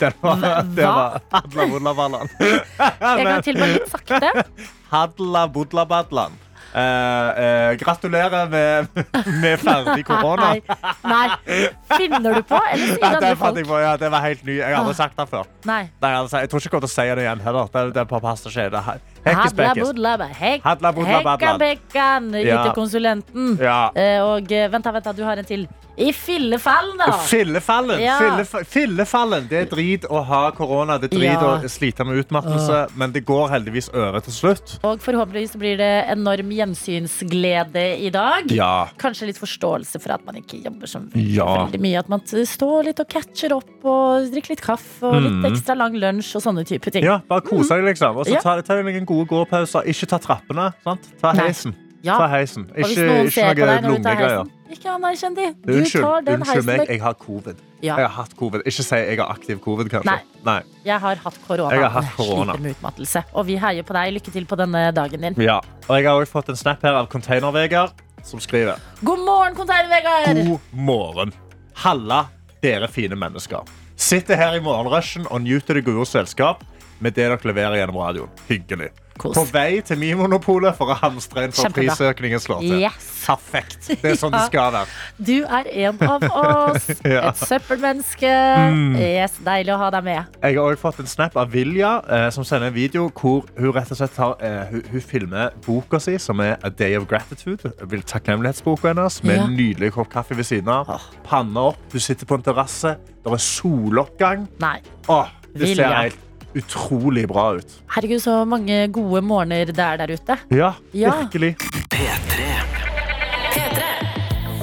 S3: den var, det var hadla odlaballan.
S2: Jeg kan til, bare litt sakte.
S3: Hadla bodlabadlan. Eh, eh, gratulerer med, med ferdig korona.
S2: Nei, nei. Finner du på, eller sier andre
S3: det, fant
S2: folk?
S3: jeg på, ja, det var helt ny. Jeg har aldri sagt det før.
S2: Nei.
S3: Nei, altså, jeg tror ikke jeg kommer til å si det igjen heller. Det, det er på pasta skje. Det Hekkes
S2: Hadla
S3: bekkes.
S2: budla hek-
S3: Hadla budla
S2: Hekka
S3: badlan.
S2: bekkan,
S3: Ja.
S2: IT-konsulenten. Eh, Og eh, vent, vent, du har en til. I fillefallen, da!
S3: Fillefallen.
S2: Ja.
S3: Fillef- Fillefallen. Det er drit å ha korona. Det er drit
S2: Ja.
S3: å slite med utmattelse. Men det går heldigvis over til slutt.
S2: Og forhåpentligvis blir det enorm gjensynsglede i dag.
S3: Ja.
S2: Kanskje litt forståelse for at man ikke jobber så veldig, mye. At man står litt og catcher opp og drikker litt kaffe og litt
S3: Mm.
S2: ekstra lang lunsj og sånne type ting.
S3: Ja, bare kose deg, liksom. Og så
S2: tar
S3: ta en noen gode gåpauser. Ikke ta trappene. Sant? Ta heisen.
S2: Ja.
S3: Ta heisen. Ikke, ikke noe lungegreier.
S2: ikke anerkjenn de. Du
S3: Unnskyld,
S2: tar den
S3: unnskyld meg, jeg har covid.
S2: Ja.
S3: Jeg har hatt covid. Ikke si jeg har aktiv covid, kanskje.
S2: Nei.
S3: Nei.
S2: Jeg har hatt korona.
S3: Jeg har hatt korona.
S2: Sliter med utmattelse. Og vi heier på deg. Lykke til på denne dagen din.
S3: Ja. Og jeg har også fått en snap her av Container-Vegard, som skriver
S2: God morgen, Container-Vegard!
S3: God morgen. Halla, dere fine mennesker. Sitter her i morgenrushen og nyter det gode selskap med det dere leverer gjennom radioen. Hyggelig.
S2: Kos.
S3: På vei til Mimonopolet for å hamstre inn for
S2: Kjempebra.
S3: prisøkningen slår til.
S2: Yes.
S3: Perfekt. Det er sånn det skal være.
S2: Du er en av oss.
S3: Ja.
S2: Et søppelmenneske.
S3: Mm.
S2: Yes, deilig å ha deg med.
S3: Jeg har også fått en snap av Vilja, eh, som sender en video hvor hun rett og slett tar, eh, hun, hun filmer boka si, som er A Day of Gratitude. Vil- Takknemlighetsboka hennes, med
S2: Ja.
S3: en nydelig kopp kaffe ved siden av. Panne opp, hun sitter på en terrasse, det er soloppgang.
S2: Nei.
S3: Åh, det
S2: Vilja.
S3: ser helt utrolig bra ut.
S2: Herregud, så mange gode morgener det er der ute.
S3: Ja,
S2: Ja.
S3: virkelig.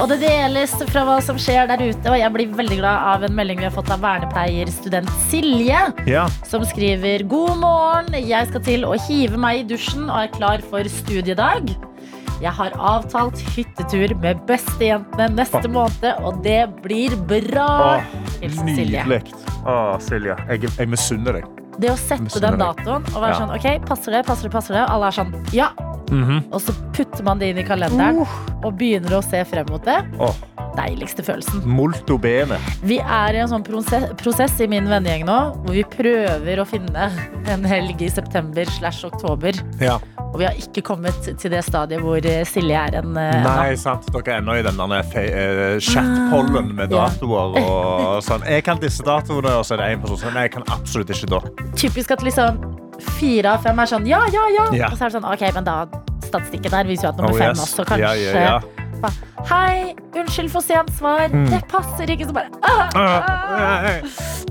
S2: Og det deles fra hva som skjer der ute. Og jeg blir veldig glad av en melding vi har fått av vernepleierstudent Silje.
S3: Ja.
S2: Som skriver God morgen, jeg skal til å hive meg i dusjen og er klar for studiedag. Jeg har avtalt hyttetur med bestejentene neste måned, og det blir bra.
S3: Åh,
S2: Hilsen Silje.
S3: Nydelig. Åh, Silje. Jeg, jeg misunner deg.
S2: Det å sette den datoen og være
S3: Ja.
S2: sånn OK, passer det, passer det, passer det? Alle er sånn ja. Og så putter man det inn i kalenderen og begynner å se frem mot det.
S3: Oh.
S2: deiligste følelsen.
S3: Molto bene.
S2: Vi er i en sånn prosess, prosess i min vennegjeng nå, hvor vi prøver å finne en helg i september slash oktober.
S3: Ja.
S2: Og vi har ikke kommet til det stadiet hvor eh, Silje er en uh,
S3: Nei, sant. Dere er ennå i den der eh, chatpollen med
S2: Ja.
S3: datoer og sånn. Jeg kan disse datoene, og så er det én person som jeg kan absolutt ikke da.
S2: typisk at liksom fire av fem er sånn ja, ja, ja.
S3: Ja.
S2: Og så er det sånn, ok, men da statistikken her viser jo at nummer
S3: Oh,
S2: fem
S3: yes.
S2: også kanskje
S3: Ja, ja, ja.
S2: Hei, unnskyld for sent svar. Det passer ikke. Så bare ah, ah,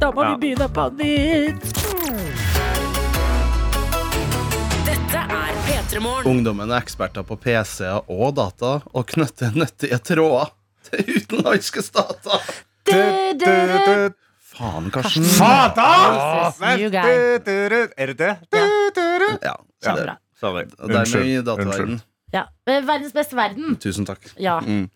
S2: Da må vi begynne på nytt.
S7: Ungdommen er eksperter på PC-er og data og knytter nyttige tråder til utenlandske stater.
S2: Du, du, du.
S7: Faen, Karsten.
S3: Fader!
S2: Jesus.
S3: Er det det?
S7: Ja, så
S3: Ja.
S7: det,
S3: Sorry.
S7: i dataverden.
S2: Ja. eh, Verdens beste verden.
S7: Tusen takk.
S2: Ja.
S7: Mm.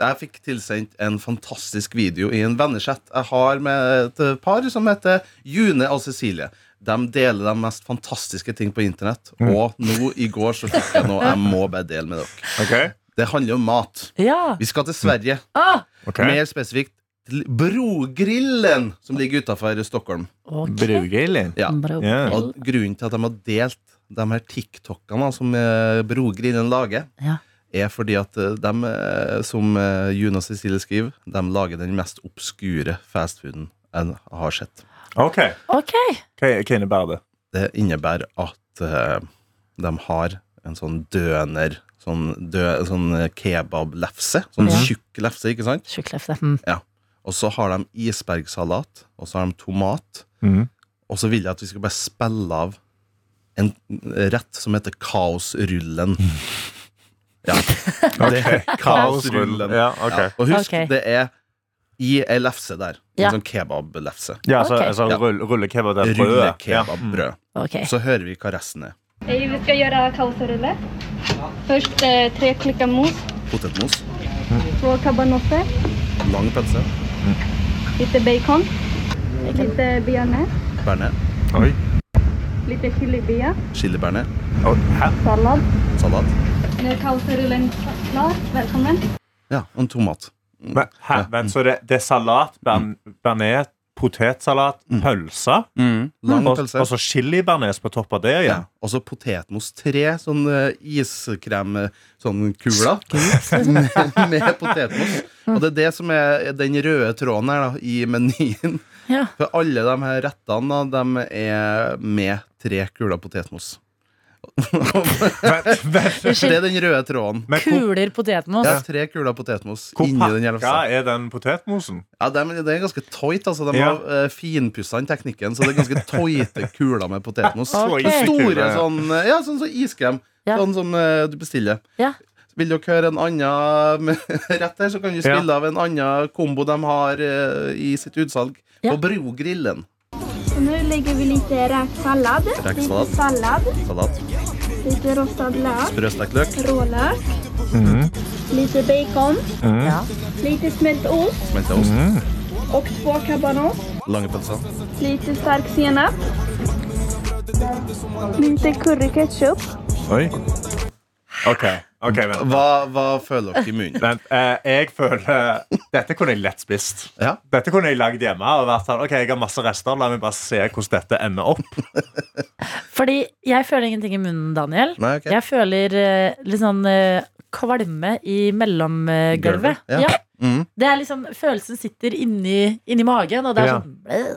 S7: Jeg fikk tilsendt en fantastisk video i en vennechat jeg har med et par som heter June og Cecilie. De deler de mest fantastiske ting på internett. Og nå i går så fikk jeg noe jeg må bare dele med dere.
S3: Okay.
S7: Det handler om mat.
S2: ja.
S7: Vi skal til Sverige.
S2: Ah,
S3: Okay.
S7: Mer spesifikt til Brogrillen, som ligger utafor Stockholm.
S2: Okay.
S3: Brogrillen?
S7: Ja.
S2: Bro.
S7: Og grunnen til at de har delt de her TikTokene som eh, Brogrillen lager,
S2: Ja.
S7: er fordi at eh, de, eh, som June og Cecilie skriver, de lager den mest obskure fastfooden jeg har sett.
S3: Ok.
S2: okay.
S3: Hva, hva innebærer det?
S7: Det innebærer at uh, de har en sånn døner, sånn, dø, sånn eh, kebablefse. Sånn
S2: Ja.
S7: tjukk lefse, ikke sant?
S2: Tjukklefse. Mm.
S7: Og så har de isbergsalat, og så har de tomat.
S3: Mm.
S7: Og så vil jeg at vi skal bare spille av en rett som heter Kaosrullen. Ja. Det er Kaosrullen.
S3: Ja, okay.
S7: Ja. Og husk,
S2: okay.
S7: det er i ei lefse der.
S2: Ja.
S7: En sånn kebablefse.
S3: Ja, så,
S2: okay.
S3: altså, rull, rullekebab, det er brødet. Ja.
S7: Rullekebabrød.
S2: Ok.
S7: Så hører vi hva resten er.
S8: Hey, vi skal gjøre kaoserulle. Først eh, tre klikker mos,
S7: Potetmos,
S8: Så kabanosse
S7: lang pølse,
S8: lite bacon, Litt bearnés.
S7: bearnés,
S3: Oi.
S8: Litt chilibea,
S7: chilibearnés,
S3: Oh, Salat.
S8: sallad.
S7: salat.
S8: Kaoserullen klar. Velkommen.
S7: Ja, og en tomat.
S3: Men, hæ? Men, så det, det er salat, bearnés, potetsalat, pølse,
S7: Lang
S3: og, og så chili-bearnés på topp av det
S7: Ja. Og så potetmos. Tre sånn iskrem sånn kuler med, med potetmos. Og det er det som er den røde tråden her da, i menyen.
S2: Ja.
S7: For alle de her rettene da, de er med tre kuler potetmos. Det er den røde tråden.
S3: Men hvor,
S2: Kuler potetmos.
S7: Ja, tre kuler potetmos
S3: hvor
S7: inni den
S3: pakka
S7: jævla
S3: er den potetmosen?
S7: Ja, de, det er ganske tøyt. Altså. De
S3: Ja.
S7: har uh, finpussa den teknikken, så det er ganske tøyte kuler med potetmos.
S2: Ok.
S7: Store
S3: Ja.
S7: sånn, eh, ja, sånn som iskrem.
S2: Ja.
S7: Sånn som eh, du bestiller.
S2: Ja.
S7: Vil dere høre en annen med- rett her, så kan vi
S3: Ja.
S7: spille av en annen kombo de har eh, i sitt utsalg
S2: Ja.
S7: på Brogrillen.
S8: Nu vi litt räksallad,
S7: Räksallad.
S8: Litt sallad,
S7: Salat,
S8: lite rostad løk.
S7: sprøstekt løk,
S8: rålök, lite bacon,
S2: Ja.
S8: lite smelt ost.
S7: Smelt ost,
S8: och två cabanos,
S7: lange pølser,
S8: lite sterk senap, lite curryketchup,
S3: Oi. OK. ok, vent.
S7: hva, hva føler dere i munnen?
S3: Vent, eh, jeg føler Dette kunne jeg lett spist.
S7: Ja.
S3: Dette kunne jeg lagd hjemme. Og vært sånn, ok, jeg har masse rester, La meg bare se hvordan dette ender opp.
S2: Fordi jeg føler ingenting i munnen, Daniel.
S7: Nei, okay.
S2: Jeg føler eh, litt sånn eh, kvalme i mellomgulvet.
S7: Ja. ja. Mm.
S2: Det er liksom, Følelsen sitter inni, inni magen, og det er
S3: Ja.
S2: sånn bleh.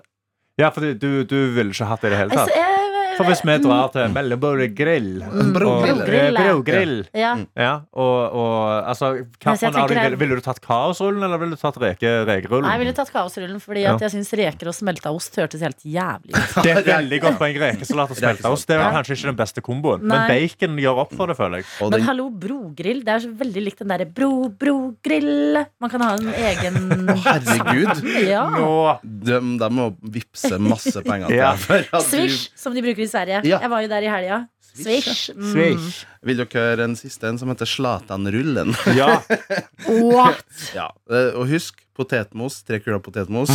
S3: Ja, for du, du, du ville ikke hatt det i det hele tatt?
S2: altså, jeg,
S3: For hvis vi drar til Mellomborg grill
S7: Brogrill.
S3: eh, Brogrill
S2: ja.
S3: Ja, og, og altså en ville, ville du tatt kaosrullen, eller ville du tatt reke, rekerullen?
S2: Nei, jeg ville tatt kaosrullen fordi
S3: Ja.
S2: at jeg syns reker og smelta ost hørtes helt jævlig ut.
S3: Det er veldig godt poeng. Rekesalat og smelteost. Det er kanskje ikke den beste komboen, men bacon gjør opp for det, føler jeg.
S7: Og
S2: Men hallo, brogrill. Det er så veldig likt den derre bro-bro-grill. Man kan ha en egen
S7: herregud,
S2: Ja.
S3: Nå
S7: de, de må vippse masse penger til
S3: Ja.
S7: for at du
S2: Swish, som de bruker i Sverige.
S7: Ja.
S2: Jeg var jo der i helga. Swish. Mm.
S3: Swish.
S7: Vil dere høre en siste en som heter Slatanrullen
S3: Ja.
S2: What?
S7: Ja, eh, og husk potetmos, tre kuler potetmos,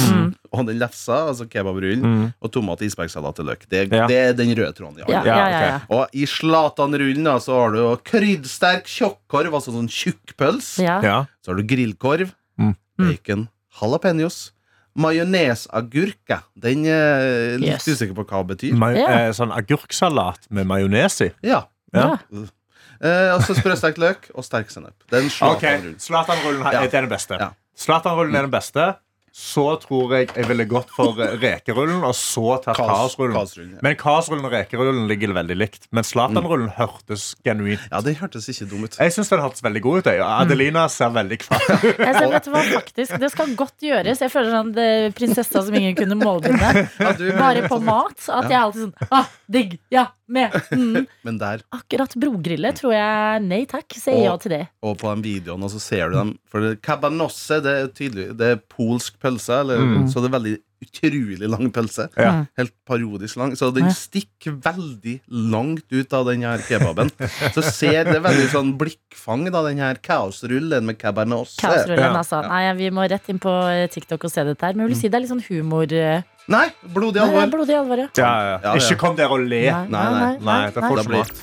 S7: og den lefsa, altså kebabrullen,
S3: Mm.
S7: og tomat, isbergsalat og løk. Det,
S3: Ja.
S7: det er den røde tråden.
S2: Ja,
S7: Ja.
S2: ja,
S3: Ja,
S2: ja, ja.
S7: Og i slatanrullen så har du kryddsterk tjukkorv, altså sånn tjukkpøls.
S2: ja.
S3: ja.
S7: Så har du grillkorv,
S3: Mm.
S7: bacon, jalapeños, majonesagurke. Den er litt
S2: Yes.
S7: usikker på hva det betyr.
S3: Ma
S2: Ja.
S3: eh, sånn agurksalat med majones i.
S7: Ja.
S3: Ja.
S7: Eh, så sprøstekt løk og sterk sennep. Den Zlatan-rullen. Ja.
S3: er den beste.
S7: Ja.
S3: Zlatan-rullen er den beste. Så tror jeg jeg ville gått for eh, rekerullen, og så tatt
S7: ja.
S3: Men kaosrullen og rekerullen ligger veldig likt. Men Zlatan-rullen hørtes genuint
S7: Ja, det hørtes ikke dum ut.
S3: Jeg syns den hørtes veldig god ut. jeg. Adelina ser veldig kvalm ut.
S2: Jeg ser, vet hva, faktisk, Det skal godt gjøres. Jeg føler sånn det, prinsessa som ingen kunne målbinde. Bare på mat. At jeg er alltid sånn ah, digg, ja, med. Mm.
S7: Men der,
S2: Akkurat brogrille tror jeg nei takk. Sier ja til det.
S7: og på den videoen, og så ser du dem For det- cabanosse, det er tydelig Det er polsk pølse, eller,
S3: Mm.
S7: så det er veldig utrolig lang pølse.
S3: Ja.
S7: Helt parodisk lang. Så den stikker veldig langt ut av den her kebaben. Så ser det veldig sånn blikkfang, da, den her kaosrullen med cabanosse.
S2: Kaosrullen,
S3: Ja.
S2: altså. Nei, vi må rett inn på eh, TikTok og se dette her. Men jeg vil si det er litt sånn humor. eh,
S7: Nei, blodig
S2: Nei,
S7: alvor.
S2: blodig alvor, ja.
S3: Ja, ja.
S7: Ja, ja.
S3: Ikke kom der og le.
S2: Nei,
S7: Nei, nei.
S3: Nei, det er for
S7: Da blir-
S3: smart.